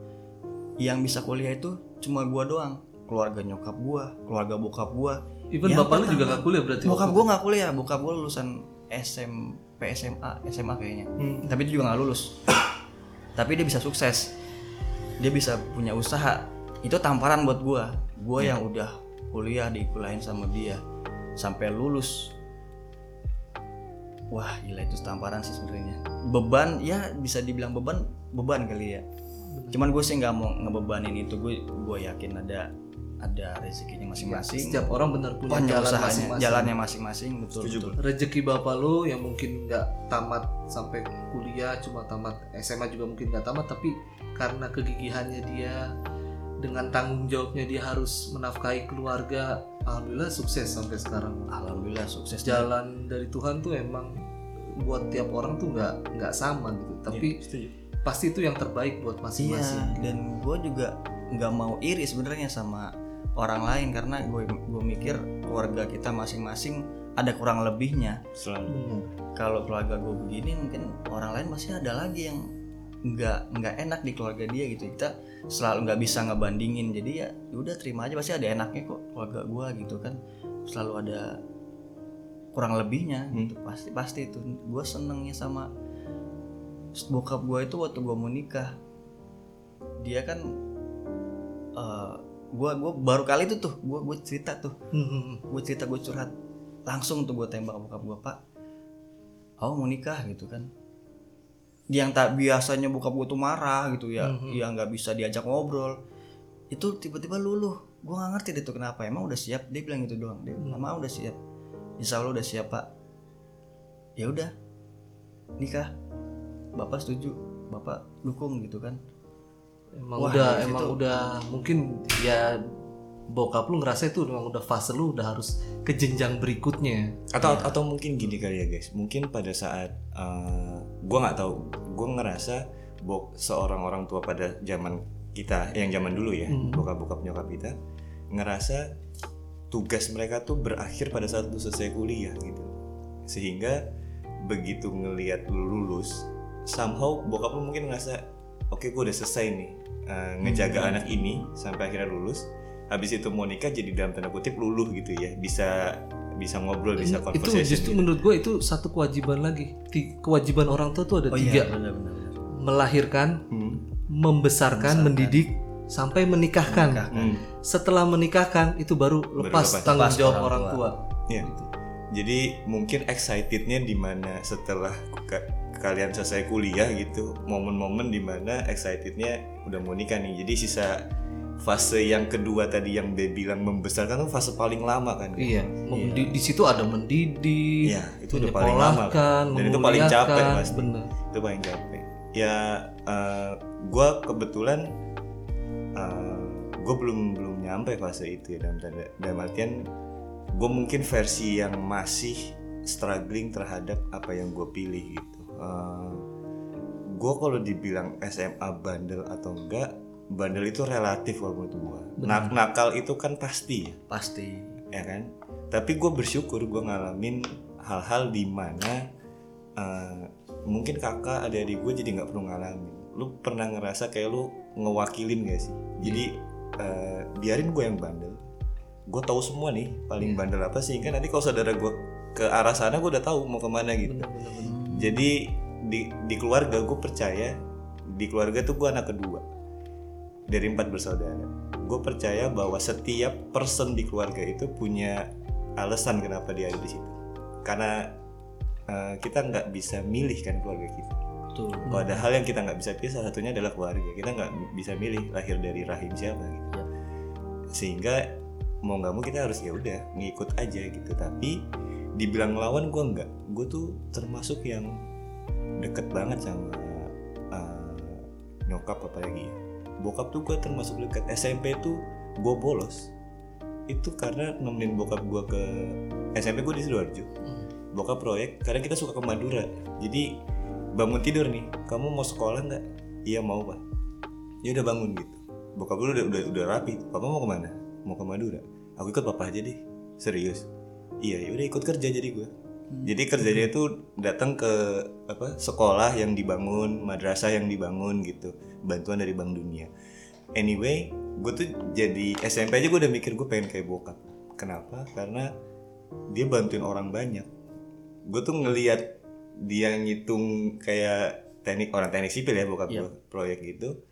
yang bisa kuliah itu cuma gua doang. Keluarga nyokap gua keluarga bokap gua.
Even
Yang
bapak lu juga nggak kuliah berarti
bokap gua nggak kuliah bokap gua lulusan SMP SMA SMA kayaknya?
Hmm.
tapi dia juga nggak lulus. Tapi dia bisa sukses. Dia bisa punya usaha. Itu tamparan buat gua. Gua yang udah kuliah dikuliahin sama dia sampai lulus. Wah gila itu tamparan sih sebenarnya. Beban ya bisa dibilang beban beban kali ya. Cuman gue sih nggak mau ngebebanin itu gue gue yakin ada ada rezekinya masing-masing.
Setiap orang benar punya jalan
usahanya
masing-masing.
jalannya masing-masing betul
Setuju,
betul.
Rezeki bapak lu yang mungkin nggak tamat sampai kuliah cuma tamat SMA juga mungkin nggak tamat tapi karena kegigihannya dia dengan tanggung jawabnya dia harus menafkahi keluarga alhamdulillah sukses sampai sekarang
alhamdulillah sukses
jalan dari Tuhan tuh emang buat tiap orang tuh nggak nggak sama gitu tapi
setuju.
pasti itu yang terbaik buat
Iya,
masing-masing
dan gue juga nggak mau iri sebenarnya sama orang lain karena gue gue mikir keluarga kita masing-masing ada kurang lebihnya.
Selalu.
Benar.
Kalau keluarga gue begini mungkin orang lain masih ada lagi yang nggak nggak enak di keluarga dia gitu. Kita selalu nggak bisa ngebandingin. Jadi ya udah terima aja. Pasti ada enaknya kok keluarga gue gitu kan. Selalu ada kurang lebihnya gitu. Pasti pasti itu. Gue senengnya sama bokap gue itu waktu gue mau nikah. Dia kan eh gue gua baru kali itu tuh gue gue cerita tuh.
Hmm,
gue cerita gue curhat langsung tuh gue tembak bokap gue pak oh mau nikah? gitu kan yang tak biasanya bokap gue tuh marah gitu ya
Mhm.
yang nggak bisa diajak ngobrol. Itu tiba-tiba luluh. Gue nggak ngerti deh tuh kenapa. Emang udah siap? Dia bilang gitu doang. Dia
Hmm.
mama udah siap? Insya Allah udah siap pak. Ya udah nikah. Bapak setuju. Bapak dukung gitu kan.
Emang
Wah,
udah emang
situ.
udah. Mungkin ya bokap lu ngerasa itu emang udah fase lu udah harus ke jenjang berikutnya.
Atau atau mungkin gini kali ya guys. Mungkin pada saat uh, gue nggak tahu. Gue ngerasa bok seorang orang tua pada zaman kita yang zaman dulu ya
Hmm.
bokap bokap nyokap kita ngerasa tugas mereka tuh berakhir pada saat lu selesai kuliah gitu. Sehingga begitu ngelihat lu lulus somehow bokap lu mungkin ngerasa oke gue udah selesai nih uh, ngejaga anak ini sampai akhirnya lulus. Habis itu mau nikah jadi dalam tanda kutip luluh gitu ya bisa bisa ngobrol bisa
itu
conversation
justru
gitu.
menurut gue itu satu kewajiban lagi kewajiban orang tua tuh ada
oh
tiga
iya benar-benar
melahirkan
Hmm.
membesarkan mendidik sampai menikahkan
Menikahkan.
Hmm.
setelah menikahkan itu baru lepas
lepas.
tanggung
Lepas
jawab
orang
orang
tua.
tua,
Iya. Jadi mungkin excitednya di mana setelah ka- kalian selesai kuliah gitu, momen-momen di mana excitednya udah mau nikah nih. Jadi sisa fase yang kedua tadi yang B bilang membesarkan tuh fase paling lama kan.
iya Mem- di, di situ ada mendidik
Iya, itu udah paling lama kan. Dan itu paling capek pasti.
bener
Itu paling capek. Ya, gue kebetulan gue belum belum nyampe fase itu ya dalam tanda dalam artian gue mungkin versi yang masih struggling terhadap apa yang gue pilih gitu. gue kalau dibilang SMA bandel atau enggak, bandel itu relatif kalau menurut gue. Nak nakal itu kan pasti. Ya
pasti.
Ya kan? Tapi gue bersyukur gue ngalamin hal-hal di mana eh, mungkin kakak adik-adik gue jadi nggak perlu ngalamin. Lu pernah ngerasa kayak lu ngewakilin gak sih? Jadi eh, biarin gue yang bandel. Gue tahu semua nih paling bandel apa sehingga nanti kalau saudara gue ke arah sana gue udah tahu mau ke mana gitu. Jadi di di keluarga gue percaya di keluarga tuh gue anak kedua dari empat bersaudara. Gue percaya bahwa setiap person di keluarga itu punya alasan kenapa dia ada di situ. Karena eh, kita nggak bisa milih kan keluarga kita.
Tuh
kalau ada hal yang kita nggak bisa pilih salah satunya adalah keluarga. Kita nggak bisa milih lahir dari rahim siapa gitu.
Yap.
sehingga mau nggak mau kita harus ya udah ngikut aja gitu. Tapi dibilang ngelawan gue nggak. Gue tuh termasuk yang deket banget sama eh, nyokap apalagi ya bokap tuh gue termasuk dekat SMP tuh gue bolos. Itu karena nemenin bokap gue ke SMP gue di sidoarjo. Bokap proyek karena kita suka ke Madura. Jadi bangun tidur nih. Kamu mau sekolah nggak? Iya mau pak. Ya udah bangun gitu. Bokap lu udah udah udah rapi. Papa mau ke mana? Mau ke Madura. Aku ikut papa aja deh. Serius. Iya ya udah ikut kerja jadi gue jadi kerjanya itu datang ke apa sekolah yang dibangun madrasah yang dibangun gitu bantuan dari Bank Dunia. Anyway gue tuh jadi SMP aja gue udah mikir gue pengen kayak bokap. Kenapa? Karena dia bantuin orang banyak. Gue tuh ngelihat dia ngitung kayak teknik orang teknik sipil ya bokap gue proyek gitu.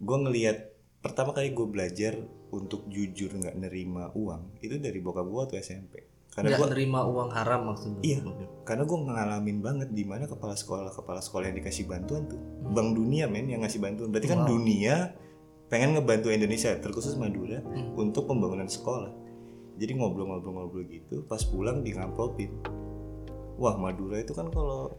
Gue ngelihat pertama kali gue belajar untuk jujur nggak nerima uang itu dari bokap gue waktu SMP karena
nggak
gue
nerima uang haram maksudnya
Iya, karena gue ngalamin banget di mana kepala sekolah kepala sekolah yang dikasih bantuan tuh Bank Dunia men yang ngasih bantuan. Berarti kan
Wow.
dunia pengen ngebantu Indonesia terkhusus Madura
Hmm.
untuk pembangunan sekolah. Jadi ngobrol-ngobrol-ngobrol gitu, pas pulang di ngamplopin. Wah Madura itu kan kalau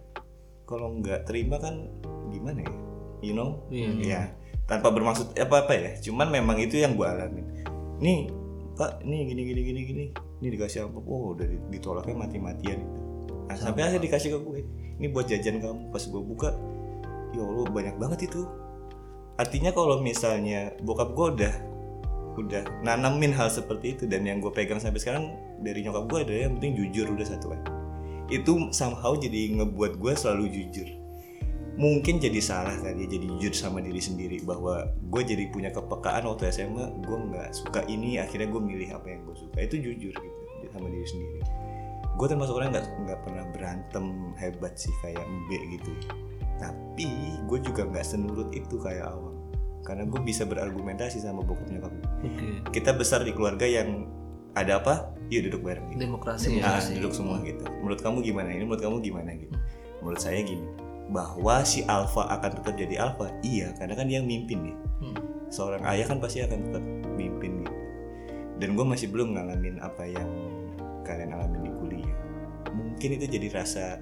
kalau nggak terima kan gimana ya, you know?
Iya.
Ya, tanpa bermaksud apa apa ya. Cuman memang itu yang gue alamin.Nih Pak, ini gini gini gini gini. Ini dikasih amplop, oh udah di- ditolaknya mati-matian itu. Nah, sampai akhirnya dikasih ke gue. Ini buat jajan kamu. Pas gue buka, ya Allah banyak banget itu. Artinya kalau misalnya bokap gue udah udah nanamin hal seperti itu dan yang gue pegang sampai sekarang dari nyokap gue adalah yang penting jujur udah satu kan. Itu somehow jadi ngebuat gue selalu jujur mungkin jadi salah ya jadi jujur sama diri sendiri bahwa gue jadi punya kepekaan waktu SMA gue nggak suka ini akhirnya gue milih apa yang gue suka. Itu jujur gitu sama diri sendiri. Gue termasuk orang nggak nggak pernah berantem hebat sih kayak Mbe gitu. Tapi gue juga nggak senurut itu kayak awam karena gue bisa berargumentasi sama bokap nyokap
oke.
Kita besar di keluarga yang ada apa? Yuk duduk bareng gitu.
Demokrasi ya
Ah, duduk semua gitu. Menurut kamu gimana? Ini menurut kamu gimana gitu. menurut saya gini bahwa si alpha akan tetap jadi alpha? Iya karena kan dia yang mimpin ya
Hmm.
seorang ayah kan pasti akan tetap mimpin gitu dan gue masih belum ngalamin apa yang kalian alamin di kuliah. Mungkin itu jadi rasa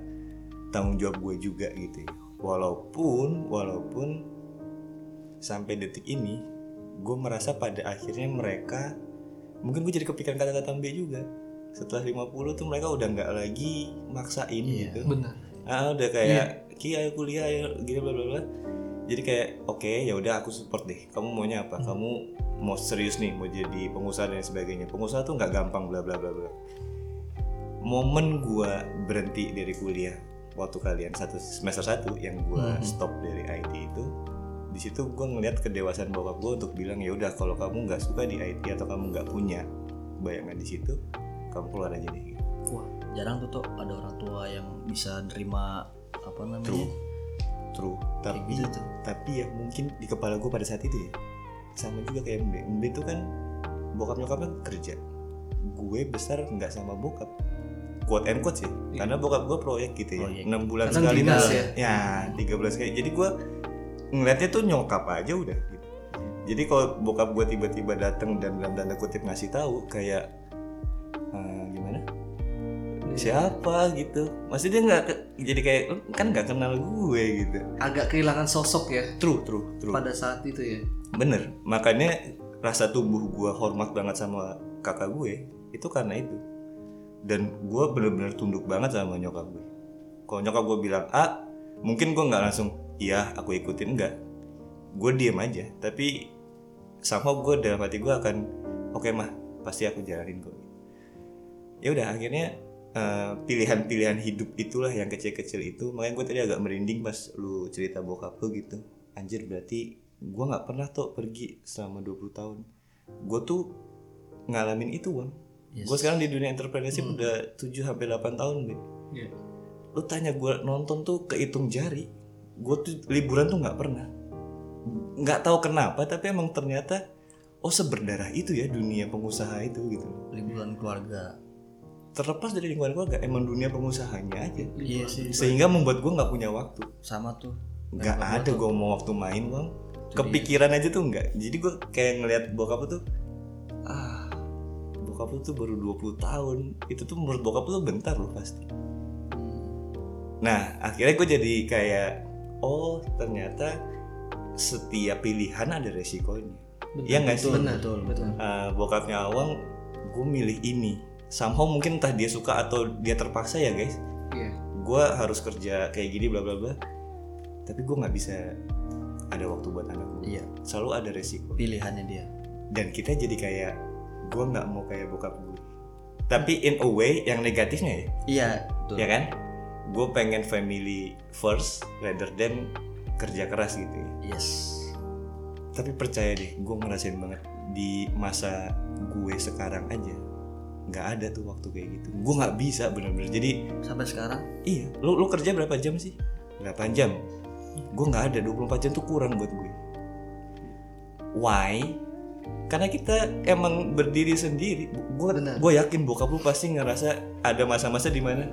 tanggung jawab gue juga gitu ya. Walaupun walaupun sampai detik ini gue merasa pada akhirnya mereka mungkin gue jadi kepikiran kata-kata B juga. Setelah 50 tuh mereka udah nggak lagi maksain gitu.
benar.
Ah udah kayak ki ayo kuliah ayo gini bla bla bla. Jadi kayak oke ya udah aku support deh. Kamu maunya apa? Kamu mau serius nih mau jadi pengusaha dan sebagainya. Pengusaha tuh nggak gampang bla bla bla bla. Momen gua berhenti dari kuliah waktu kalian satu semester satu yang gua stop dari IT itu di situ gue ngeliat kedewasaan bokap gue untuk bilang ya udah kalau kamu nggak suka di IT atau kamu nggak punya bayangan di situ kamu keluar aja deh.
Wah jarang tuh tuh ada orang tua yang bisa nerima apa namanya
True. True. Tapi
gitu tuh.
tapi ya mungkin di kepala gue pada saat itu ya sama juga kayak Mbe. Mbe itu kan bokap nyokapnya kerja. Gue besar nggak sama bokap. Quote and quote sih. Karena bokap gue proyek gitu ya.
Proyek.
6 bulan
Kadang
sekali
dinas
lah.
ya.
Ya, 13 kali. Jadi gue ngeliatnya tuh nyokap aja udah gitu. Jadi kalau bokap gue tiba-tiba datang dan dalam tanda kutip ngasih tahu kayak gimana? Siapa gitu? Maksudnya dia nggak jadi kayak kan nggak kenal gue gitu.
agak kehilangan sosok ya
True, true, true.
pada saat itu ya
Bener, makanya rasa tumbuh gue hormat banget sama kakak gue itu karena itu. Dan gue bener-bener tunduk banget sama nyokap gue. Kalau nyokap gue bilang A, mungkin gue nggak langsung iya aku ikutin enggak. Gue diem aja, tapi sama gue dalam hati gue akan oke mah pasti aku jalanin kok. Ya udah akhirnya eh, pilihan-pilihan hidup itulah yang kecil-kecil itu. Makanya gue tadi agak merinding pas lu cerita bokap lu gitu. Anjir berarti gue nggak pernah tuh pergi selama 20 tahun. Gue tuh ngalamin itu bang.
Yes.
gue sekarang di dunia entrepreneurship udah 7 sampai 8 tahun deh
Iya.
lu tanya gue nonton tuh kehitung jari gue tuh liburan tuh nggak pernah. Nggak tahu kenapa tapi emang ternyata oh seberdarah itu ya dunia pengusaha itu gitu.
Liburan keluarga
terlepas dari lingkungan keluarga emang dunia pengusahanya aja.
Iya sih.
Sehingga membuat gue nggak punya waktu.
Sama tuh.
Nggak ada gue mau waktu main bang. Kepikiran aja tuh nggak. Jadi gue kayak ngelihat bokap tuh ah bokap lu tuh baru 20 tahun. Itu tuh menurut bokap lu bentar loh pasti. Nah akhirnya gue jadi kayak oh ternyata setiap pilihan ada resikonya. Iya nggak sih?
betul,
betul
Eh, bokapnya awang gue milih ini somehow mungkin entah dia suka atau dia terpaksa ya guys.
Iya.
Gue harus kerja kayak gini bla bla bla. Tapi gue nggak bisa ada waktu buat anak gue
iya.
Selalu ada resiko.
Pilihannya dia.
Dan kita jadi kayak gue nggak mau kayak bokap gue tapi in a way yang negatifnya ya.
Iya betul.
Ya kan? Gue pengen family first rather than kerja keras gitu ya.
Yes.
Tapi percaya deh gue ngerasain banget di masa gue sekarang aja nggak ada tuh waktu kayak gitu gue nggak bisa bener-bener jadi
sampai sekarang
Iya, lu lu kerja berapa jam sih? 8 jam. Gue nggak ada 24 jam tuh kurang buat gue. Why? Karena kita emang berdiri sendiri. Gue gue yakin bokap lu pasti ngerasa ada masa-masa di mana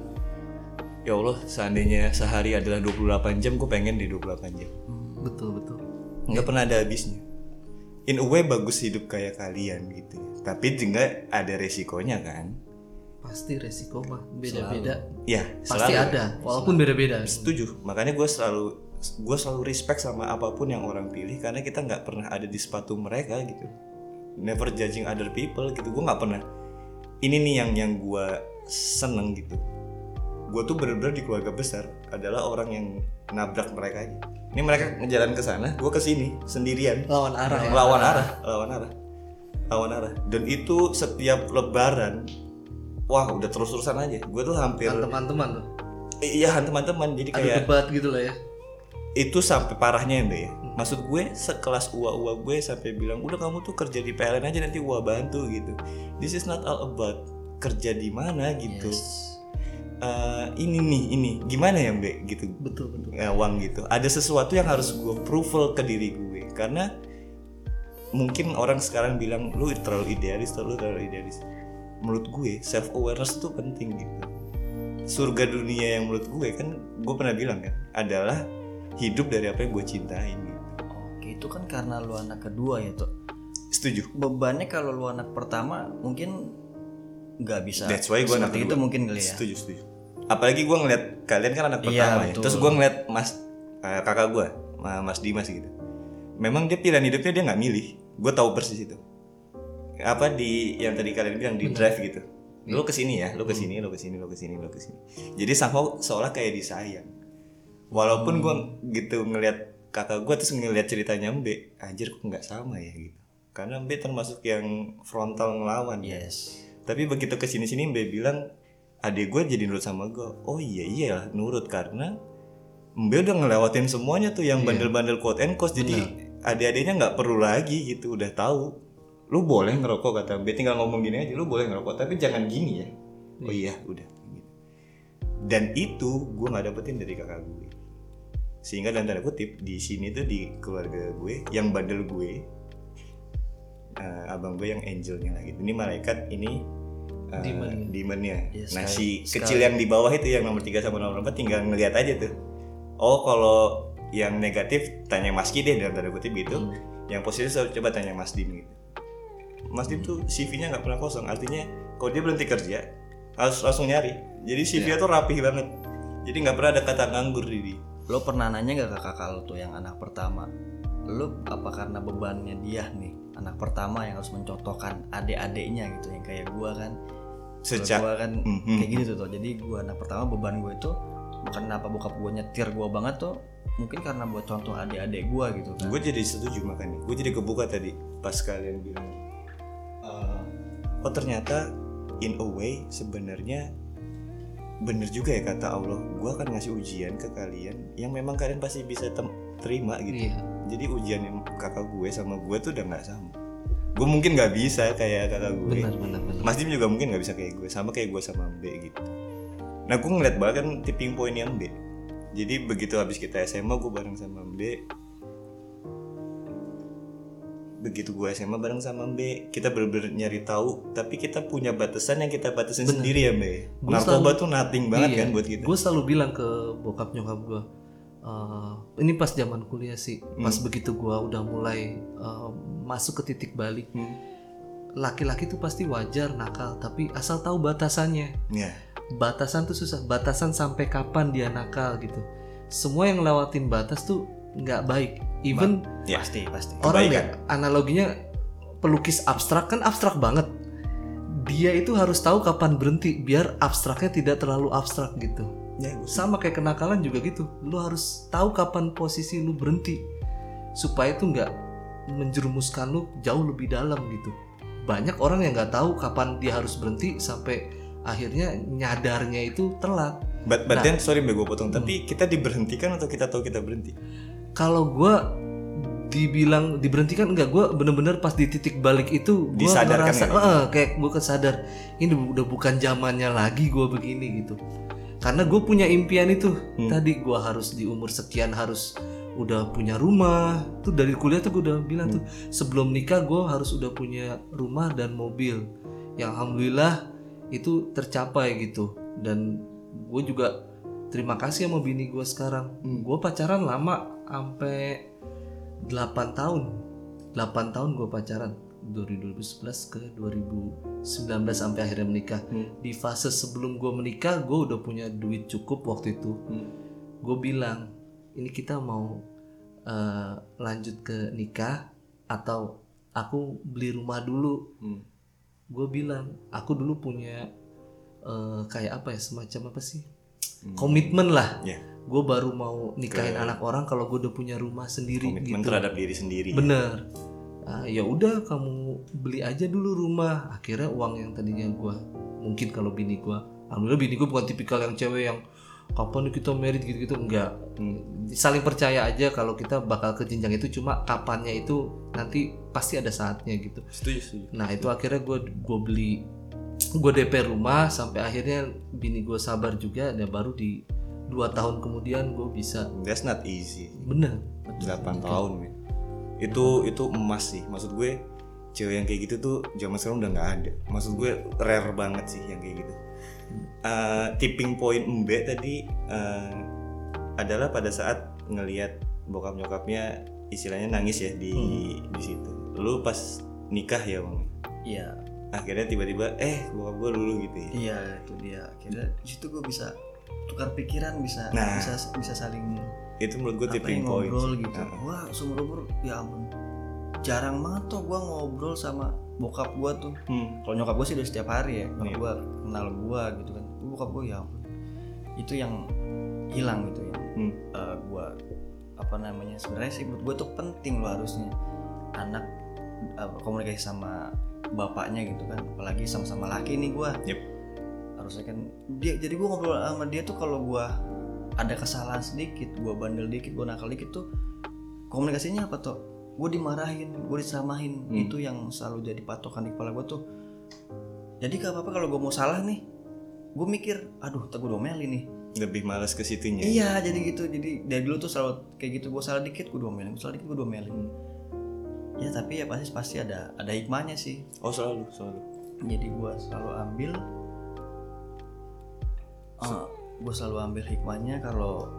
ya Allah seandainya sehari adalah 28 jam gue pengen di 28 jam
betul betul
nggak pernah ada habisnya in a way bagus hidup kayak kalian gitu. Tapi juga ada resikonya kan?
Pasti resiko mah beda-beda.
Ya
pasti
selalu.
ada walaupun beda-beda.
Setuju. Makanya gue selalu gue selalu respect sama apa pun yang orang pilih karena kita nggak pernah ada di sepatu mereka gitu. Never judging other people gitu. Gue nggak pernah. Ini nih yang yang gue seneng gitu gue tuh bener-bener di keluarga besar adalah orang yang nabrak mereka aja. Ini mereka ngejalan ke sana gue ke sini sendirian.
Lawan arah ya.
Lawan arah lawan arah. Lawan arah. Dan itu setiap lebaran wah udah terus-terusan aja. Gue tuh hampir
teman-teman tuh?
Iya teman-teman jadi
adu
kayak
debat gitu lah ya?
Itu sampai parahnya ya. Ya maksud gue sekelas uwa-uwa gue sampai bilang udah kamu tuh kerja di PLN aja nanti uwa bantu gitu. This is not all about kerja di mana gitu Eh, ini nih ini gimana ya Mbak gitu
betul betul
ngawang gitu ada sesuatu yang harus gue approval ke diri gue karena mungkin orang sekarang bilang lu terlalu idealis terlalu terlalu idealis menurut gue self awareness itu penting gitu surga dunia yang menurut gue kan gue pernah bilang kan adalah hidup dari apa yang gue cintain gitu.
Oke, itu kan karena lu anak kedua ya, tuh.
setuju
Bebannya kalau lu anak pertama mungkin nggak bisa.
That's why gue anak
itu
kedua.
mungkin kali ya.
setuju setuju apalagi gue ngeliat kalian kan anak
Iya,
pertama ya.
betul.
terus gue ngeliat mas eh, kakak gue mas Dimas gitu. Memang dia pilihan hidupnya dia nggak milih. Gue tahu persis itu. Apa di yang tadi kalian bilang di drive gitu. Lo ke sini ya lo ke sini lo ke sini lo ke sini lo ke sini. Jadi somehow seolah kayak disayang. Walaupun gue gitu ngeliat kakak gue terus ngeliat ceritanya Mbe anjir kok nggak sama ya gitu. Karena Mbe termasuk yang frontal ngelawan
Yes.
tapi begitu ke sini sini Mbe bilang adik gue jadi nurut sama gue oh iya iya nurut karena Mbe udah ngelewatin semuanya tuh yang bandel-bandel quote and quote. Jadi adik-adiknya nggak perlu lagi gitu udah tahu. Lu boleh ngerokok kata Mbe tinggal ngomong gini aja lu boleh ngerokok tapi jangan gini ya. Oh iya udah. Dan itu gue nggak dapetin dari kakak gue. Sehingga dalam tanda kutip di sini tuh di keluarga gue yang bandel gue eh, abang gue yang angelnya lagi. Ini malaikat ini eh,
Demon.
demonnya
Ya,
nah
sekali-
si kecil yang di bawah itu yang nomor 3 sama nomor 4 tinggal ngeliat aja tuh. Oh kalau yang negatif tanya Mas Ki deh dalam tanda kutip gitu.
Hmm.
yang positif coba tanya Mas Dim gitu. Mas Dim tuh CV-nya nggak pernah kosong. Artinya kalau dia berhenti kerja harus langsung nyari. Jadi CV-nya tuh rapih banget. Jadi nggak pernah ada kata nganggur di dia.
Lo pernah nanya gak ke kakak lo tuh yang anak pertama? Lo apa karena bebannya dia nih anak pertama yang harus mencontohkan adik-adiknya gitu yang kayak gua kan
sejak
gua kan
Mhm.
kayak gitu tuh jadi gua anak pertama beban gue itu bukan kenapa bokap gue nyetir gua banget tuh mungkin karena buat contoh adik-adik gua gitu kan.
Gue jadi setuju makanya. Gue jadi kebuka tadi pas kalian bilang eh, oh ternyata in a way sebenarnya bener juga ya kata Allah. Gue akan ngasih ujian ke kalian yang memang kalian pasti bisa terima gitu.
Iya.
jadi ujian yang kakak gue sama gue tuh udah nggak sama gue mungkin nggak bisa kayak kakak gue
Benar benar benar.
Mas Dim juga mungkin nggak bisa kayak gue sama kayak gue sama Mbe gitu. Nah gue ngeliat banget kan tipping point yang Mbe. Jadi begitu habis kita SMA gue bareng sama Mbe. Begitu gue SMA bareng sama Mbe kita bener-bener nyari tahu tapi kita punya batasan yang kita batasin sendiri ya
Gua
narkoba
selalu-
tuh nothing banget
Iya.
kan buat kita.
Gue selalu bilang ke bokap nyokap gue, ini pas zaman kuliah sih, pas
Hmm.
begitu gue udah mulai eh, masuk ke titik balik,
Hmm.
laki-laki tuh pasti wajar nakal, tapi asal tahu batasannya.
ya
Batasan tuh susah, batasan sampai kapan dia nakal gitu. Semua yang lewatin batas tuh nggak baik. Even
ya
pasti pasti
orang ya analoginya pelukis abstrak kan abstrak banget. Dia itu harus tahu kapan berhenti biar abstraknya tidak terlalu abstrak gitu
ya gue
sama kayak kenakalan juga gitu lu harus tahu kapan posisi lu berhenti supaya itu nggak menjerumuskan lu jauh lebih dalam gitu banyak orang yang nggak tahu kapan dia harus berhenti sampai akhirnya nyadarnya itu telat
but, but
Nah.
then sorry Mbe gue potong
Hmm.
tapi kita diberhentikan atau kita tahu kita berhenti
kalau gua dibilang diberhentikan enggak gua bener-bener pas di titik balik itu
Disadarkan
ngerasa
nggak?
"Eh, kayak gua kesadar ini udah bukan zamannya lagi gua begini gitu karena gue punya impian itu
Hmm.
tadi gua harus di umur sekian harus udah punya rumah. Tuh dari kuliah tuh gue udah bilang tuh sebelum nikah gue harus udah punya rumah dan mobil. Yang alhamdulillah itu tercapai gitu. Dan gue juga terima kasih sama bini gue sekarang. Gue pacaran lama sampai 8 tahun. 8 tahun gue pacaran dari 2011 ke 2019 sampai akhirnya menikah. Di fase sebelum gue menikah gue udah punya duit cukup waktu itu. Gue bilang ini kita mau eh, lanjut ke nikah atau aku beli rumah dulu? Gue bilang aku dulu punya eh, kayak apa ya semacam apa sih? Komitmen lah.
Ya
gue baru mau nikahin anak orang kalau gue udah punya rumah sendiri
komitmen
gitu.
terhadap diri sendiri.
Bener. Ah, ya udah kamu beli aja dulu rumah. Akhirnya uang yang tadinya gue mungkin kalau bini gue alhamdulillah bini gue bukan tipikal yang cewek yang kapan kita merit gitu-gitu? Enggak.
Hmm.
saling percaya aja kalau kita bakal ke jenjang itu. Cuma kapannya itu nanti pasti ada saatnya gitu.
Setuju setuju
nah itu akhirnya gue gue beli gue DP rumah sampai akhirnya bini gue sabar juga dan baru di dua tahun kemudian gue bisa.
That's not easy.
Bener.
8 tahun men. itu itu emas sih. Maksud gue cewek yang kayak gitu tuh zaman sekarang udah nggak ada. Maksud gue rare banget sih yang kayak gitu Eh, tipping point Mbe tadi eh, adalah pada saat ngelihat bokap nyokapnya istilahnya nangis ya di di situ. Lu pas nikah ya bang?
Iya.
Akhirnya tiba-tiba eh bokap gue dulu gitu ya?
Iya itu dia. Akhirnya di situ gue bisa tukar pikiran bisa
Nah.
bisa bisa saling
itu menurut gue tipping point.
ngobrol gitu.
Nah,
wah seumur umur ya ampun jarang banget tuh gue ngobrol sama bokap gue tuh.
Hmm,
kalau nyokap gue sih udah setiap hari ya kalau
Iya.
gue kenal gue gitu kan. Bokap gue ya ampun itu yang hilang gitu ya.
Hmm.
gue apa namanya sebenarnya sih menurut gue tuh penting loh harusnya. Anak uh, komunikasi sama bapaknya gitu kan apalagi sama-sama laki nih gue
Yep.
harusnya kan dia jadi gue ngobrol sama dia tuh kalau gue ada kesalahan sedikit gue bandel dikit gue nakal dikit tuh komunikasinya apa tuh gue dimarahin gue disamahin.
Hmm.
itu yang selalu jadi patokan di kepala gue tuh. Jadi gak apa-apa kalau gue mau salah nih. Gue mikir aduh tak gue domelin nih.
Lebih malas ke situnya
Iya jadi gitu. Jadi dari dulu tuh selalu kayak gitu gue salah dikit gue domelin gue salah dikit gue domelin. Ya tapi ya pasti pasti ada ada hikmahnya sih.
Oh selalu selalu.
Jadi gue selalu ambil gue selalu ambil hikmahnya kalau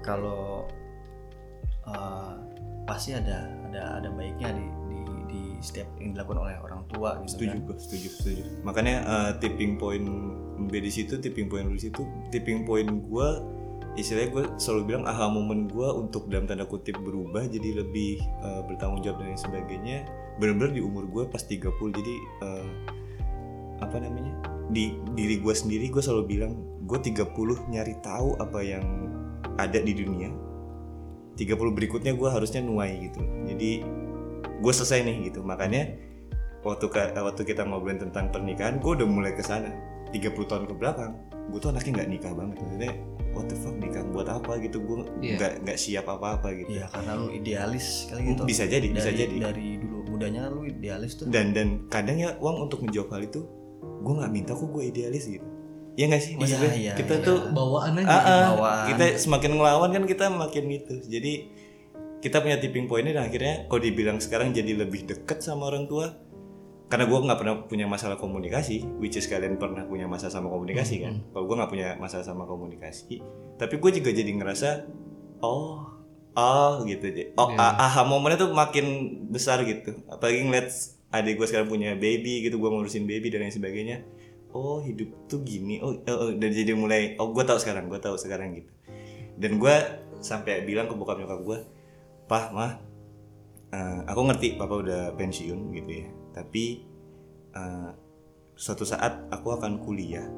kalau eh, pasti ada ada ada baiknya di di, di setiap yang dilakukan oleh orang tua gitu
setuju
kan
setuju setuju. Makanya uh, tipping point B di situ tipping point di situ tipping point gue istilahnya gue selalu bilang aha momen gue untuk dalam tanda kutip berubah jadi lebih uh, bertanggung jawab dan lain sebagainya benar-benar di umur gue pas 30 jadi uh, apa namanya di diri gue sendiri gue selalu bilang gue 30 nyari tahu apa yang ada di dunia 30 berikutnya gue harusnya nuai gitu. Jadi gue selesai nih gitu. Makanya waktu waktu kita ngobrolin tentang pernikahan gue udah mulai ke sana. 30 tahun ke belakang gue tuh anaknya nggak nikah banget. Maksudnya what the fuck nikah buat apa gitu? Gue
Iya.
nggak nggak siap apa apa gitu.
Iya karena lu idealis kali gitu.
bisa jadi bisa
dari,
jadi.
dari dulu mudanya lu idealis tuh.
Dan dan kadang ya uang untuk menjawab hal itu gue nggak minta kok gue idealis gitu ya nggak sih maksudnya
iya,
kita
iya.
tuh
bawaan aja
Ah, ah,
bawaan.
kita semakin ngelawan kan kita makin itu. Jadi kita punya tipping pointnya dan akhirnya kalau dibilang sekarang jadi lebih deket sama orang tua karena gue nggak pernah punya masalah komunikasi which is kalian pernah punya masalah sama komunikasi kan? Kalau gue nggak punya masalah sama komunikasi tapi gue juga jadi ngerasa oh oh gitu aja. Oh
Iya.
ah- aha momennya tuh makin besar gitu. Apalagi ngeliat adik gue sekarang punya baby gitu gue ngurusin baby dan lain sebagainya oh hidup tuh gini. Oh, oh, oh, dan jadi mulai oh gue tahu sekarang gue tahu sekarang gitu. Dan gue sampai bilang ke bokap nyokap gue pah mah eh, aku ngerti papa udah pensiun gitu ya. Tapi eh, suatu saat aku akan kuliah.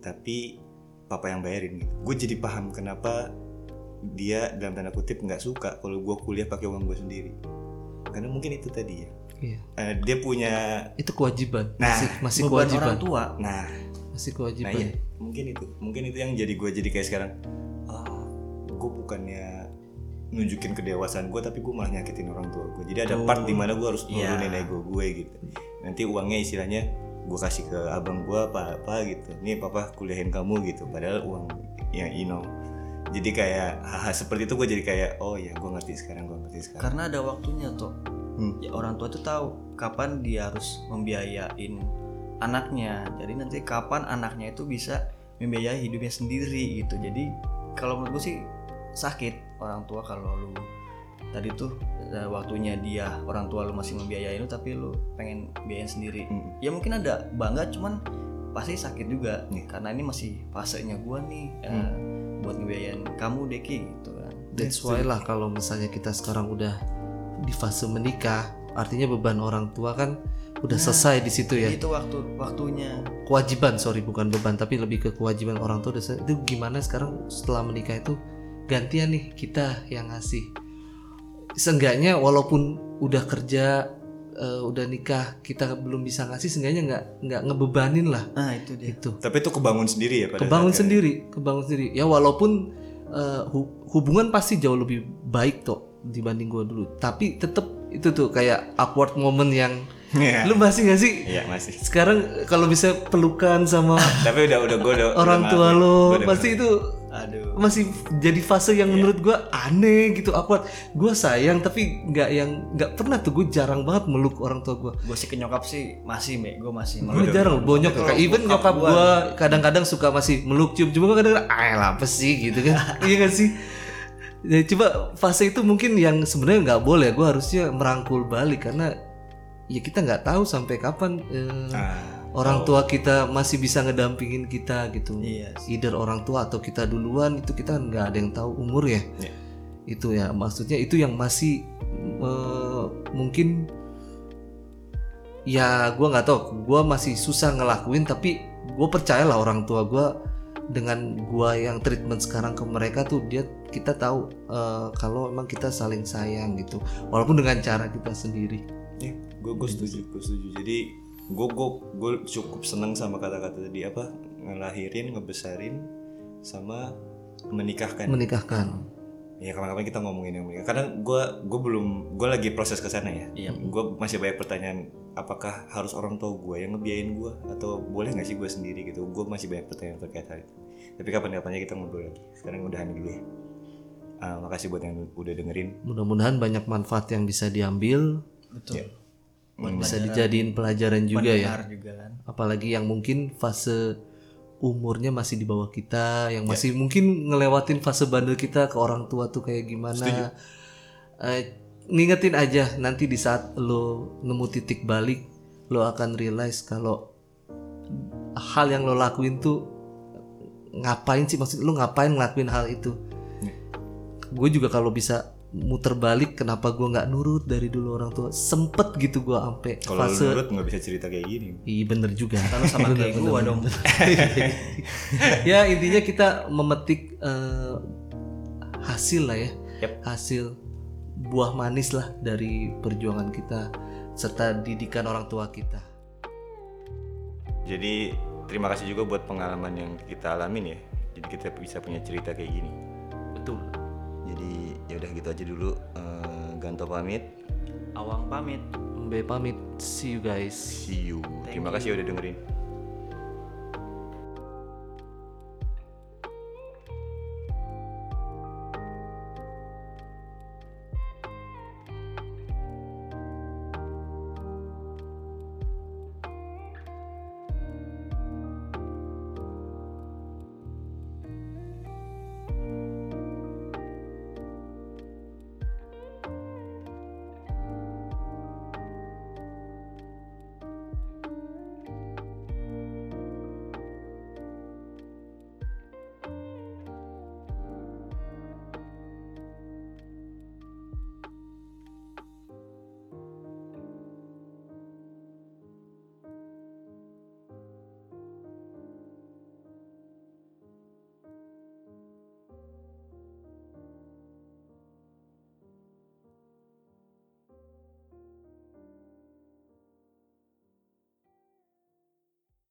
Tapi papa yang bayarin gitu. Gue jadi paham kenapa dia dalam tanda kutip nggak suka kalau gue kuliah pakai uang gue sendiri. Karena mungkin itu tadi ya
Iya.
Eh, dia punya
itu kewajiban
Nah,
masih masih kewajiban
orang tua
nah
masih
Nah
kewajiban
iya, mungkin itu, mungkin itu yang jadi gue jadi kayak sekarang. Ah, gue bukannya nunjukin kedewasaan gue, tapi gue malah nyakitin orang tua gue. Jadi ada part di mana gue harus
Iya.
nurunin ego gue gitu. Nanti uangnya istilahnya gue kasih ke abang gue apa apa gitu. Nih papa kuliahin kamu gitu. Padahal uang yang you know. Jadi kayak hal seperti itu gue jadi kayak oh ya gue ngerti sekarang gue ngerti sekarang.
karena ada waktunya tuh
Hmm.
ya, orang tua tuh tahu kapan dia harus membiayain anaknya jadi nanti kapan anaknya itu bisa membiayai hidupnya sendiri gitu jadi kalau menurut gue sih sakit orang tua kalau lu tadi tuh eh, waktunya dia orang tua lu masih membiayai lu tapi lu pengen biayain sendiri
Hmm.
ya mungkin ada bangga cuman pasti sakit juga
Iya.
karena ini masih fasenya gua nih eh,
Hmm.
buat ngebiayain kamu Deki gitu kan
That's why lah kalau misalnya kita sekarang udah di fase menikah, artinya beban orang tua kan udah selesai di situ ya.
itu waktu waktunya
Kewajiban, sorry bukan beban, tapi lebih ke kewajiban orang tua udah selesai. Itu gimana sekarang setelah menikah itu gantian nih kita yang ngasih. Seenggaknya walaupun udah kerja, eh, udah nikah, kita belum bisa ngasih, seenggaknya nggak nggak ngebebanin lah
nah itu dia
itu.
Tapi itu kebangun sendiri ya pada
kebangun sendiri kebangun sendiri ya walaupun hu- hubungan pasti jauh lebih baik toh dibanding gue dulu. Tapi tetep itu tuh kayak awkward moment yang
Iya.
lu masih gak sih?
Iya masih.
sekarang kalau bisa pelukan sama
Tapi udah udah gue udah
orang
udah
tua lo pasti itu
Aduh.
masih jadi fase yang menurut gue aneh gitu awkward. Gue sayang tapi nggak yang nggak pernah tuh gue jarang banget meluk orang tua gue
Gue sih ke nyokap sih masih, Mbak. Gue masih
gue jarang bonyok kayak even nyokap gue kadang-kadang suka masih meluk cium cuma gue kadang-kadang ah apa sih? gitu kan. Iya gak sih ya coba fase itu mungkin yang sebenarnya nggak boleh. Gue harusnya merangkul balik karena ya kita nggak tahu sampai kapan eh,
Ah,
orang tua kita masih bisa ngedampingin kita gitu.
Iya
either orang tua atau kita duluan itu kita nggak ada yang tahu umur ya.
Iya.
itu ya maksudnya itu yang masih eh, mungkin ya gua nggak tahu. Gua masih susah ngelakuin tapi gue percayalah orang tua gua dengan gua yang treatment sekarang ke mereka tuh dia kita tahu eh, kalau emang kita saling sayang gitu. Walaupun dengan cara kita sendiri.
Ya, gue gue setuju, gue setuju. Jadi gue gue gue cukup seneng sama kata-kata tadi apa? Ngelahirin, ngebesarin, sama menikahkan.
menikahkan
ya kapan-kapan kita ngomongin yang menikah. Kadang gue gue belum gue lagi proses ke sana ya.
Iya.
Gue masih banyak pertanyaan. Apakah harus orang tua gue yang ngebiayain gue atau boleh nggak sih gue sendiri gitu? Gue masih banyak pertanyaan terkait hal itu. Tapi kapan-kapannya kita ngobrol lagi. Sekarang udahan dulu ya. Ah, makasih buat yang udah dengerin.
mudah-mudahan banyak manfaat yang bisa diambil
Betul.
bisa dijadiin pelajaran juga ya
Benar juga kan.
apalagi yang mungkin fase umurnya masih di bawah kita yang masih mungkin ngelewatin fase bandel kita ke orang tua tuh kayak gimana. Eh, ngingetin aja nanti di saat lo nemu titik balik lo akan realize kalau hal yang lo lakuin tuh ngapain sih? Maksud lo ngapain ngelakuin hal itu? Gue juga kalau bisa muter balik kenapa gue nggak nurut dari dulu orang tua sempet gitu gue sampai
Kalau lu
fase
nurut nggak bisa cerita kayak gini.
Iya bener juga.
Kalau sama kayak gua dong.
ya intinya kita memetik eh, hasil lah ya,
Yep.
hasil buah manis lah dari perjuangan kita serta didikan orang tua kita.
Jadi terima kasih juga buat pengalaman yang kita alamin ya. Jadi kita bisa punya cerita kayak gini.
Betul.
Ya udah gitu aja dulu. Eh, Ganto pamit.
Awang pamit.
Mbe pamit. See you guys.
See you. Terima kasih udah dengerin.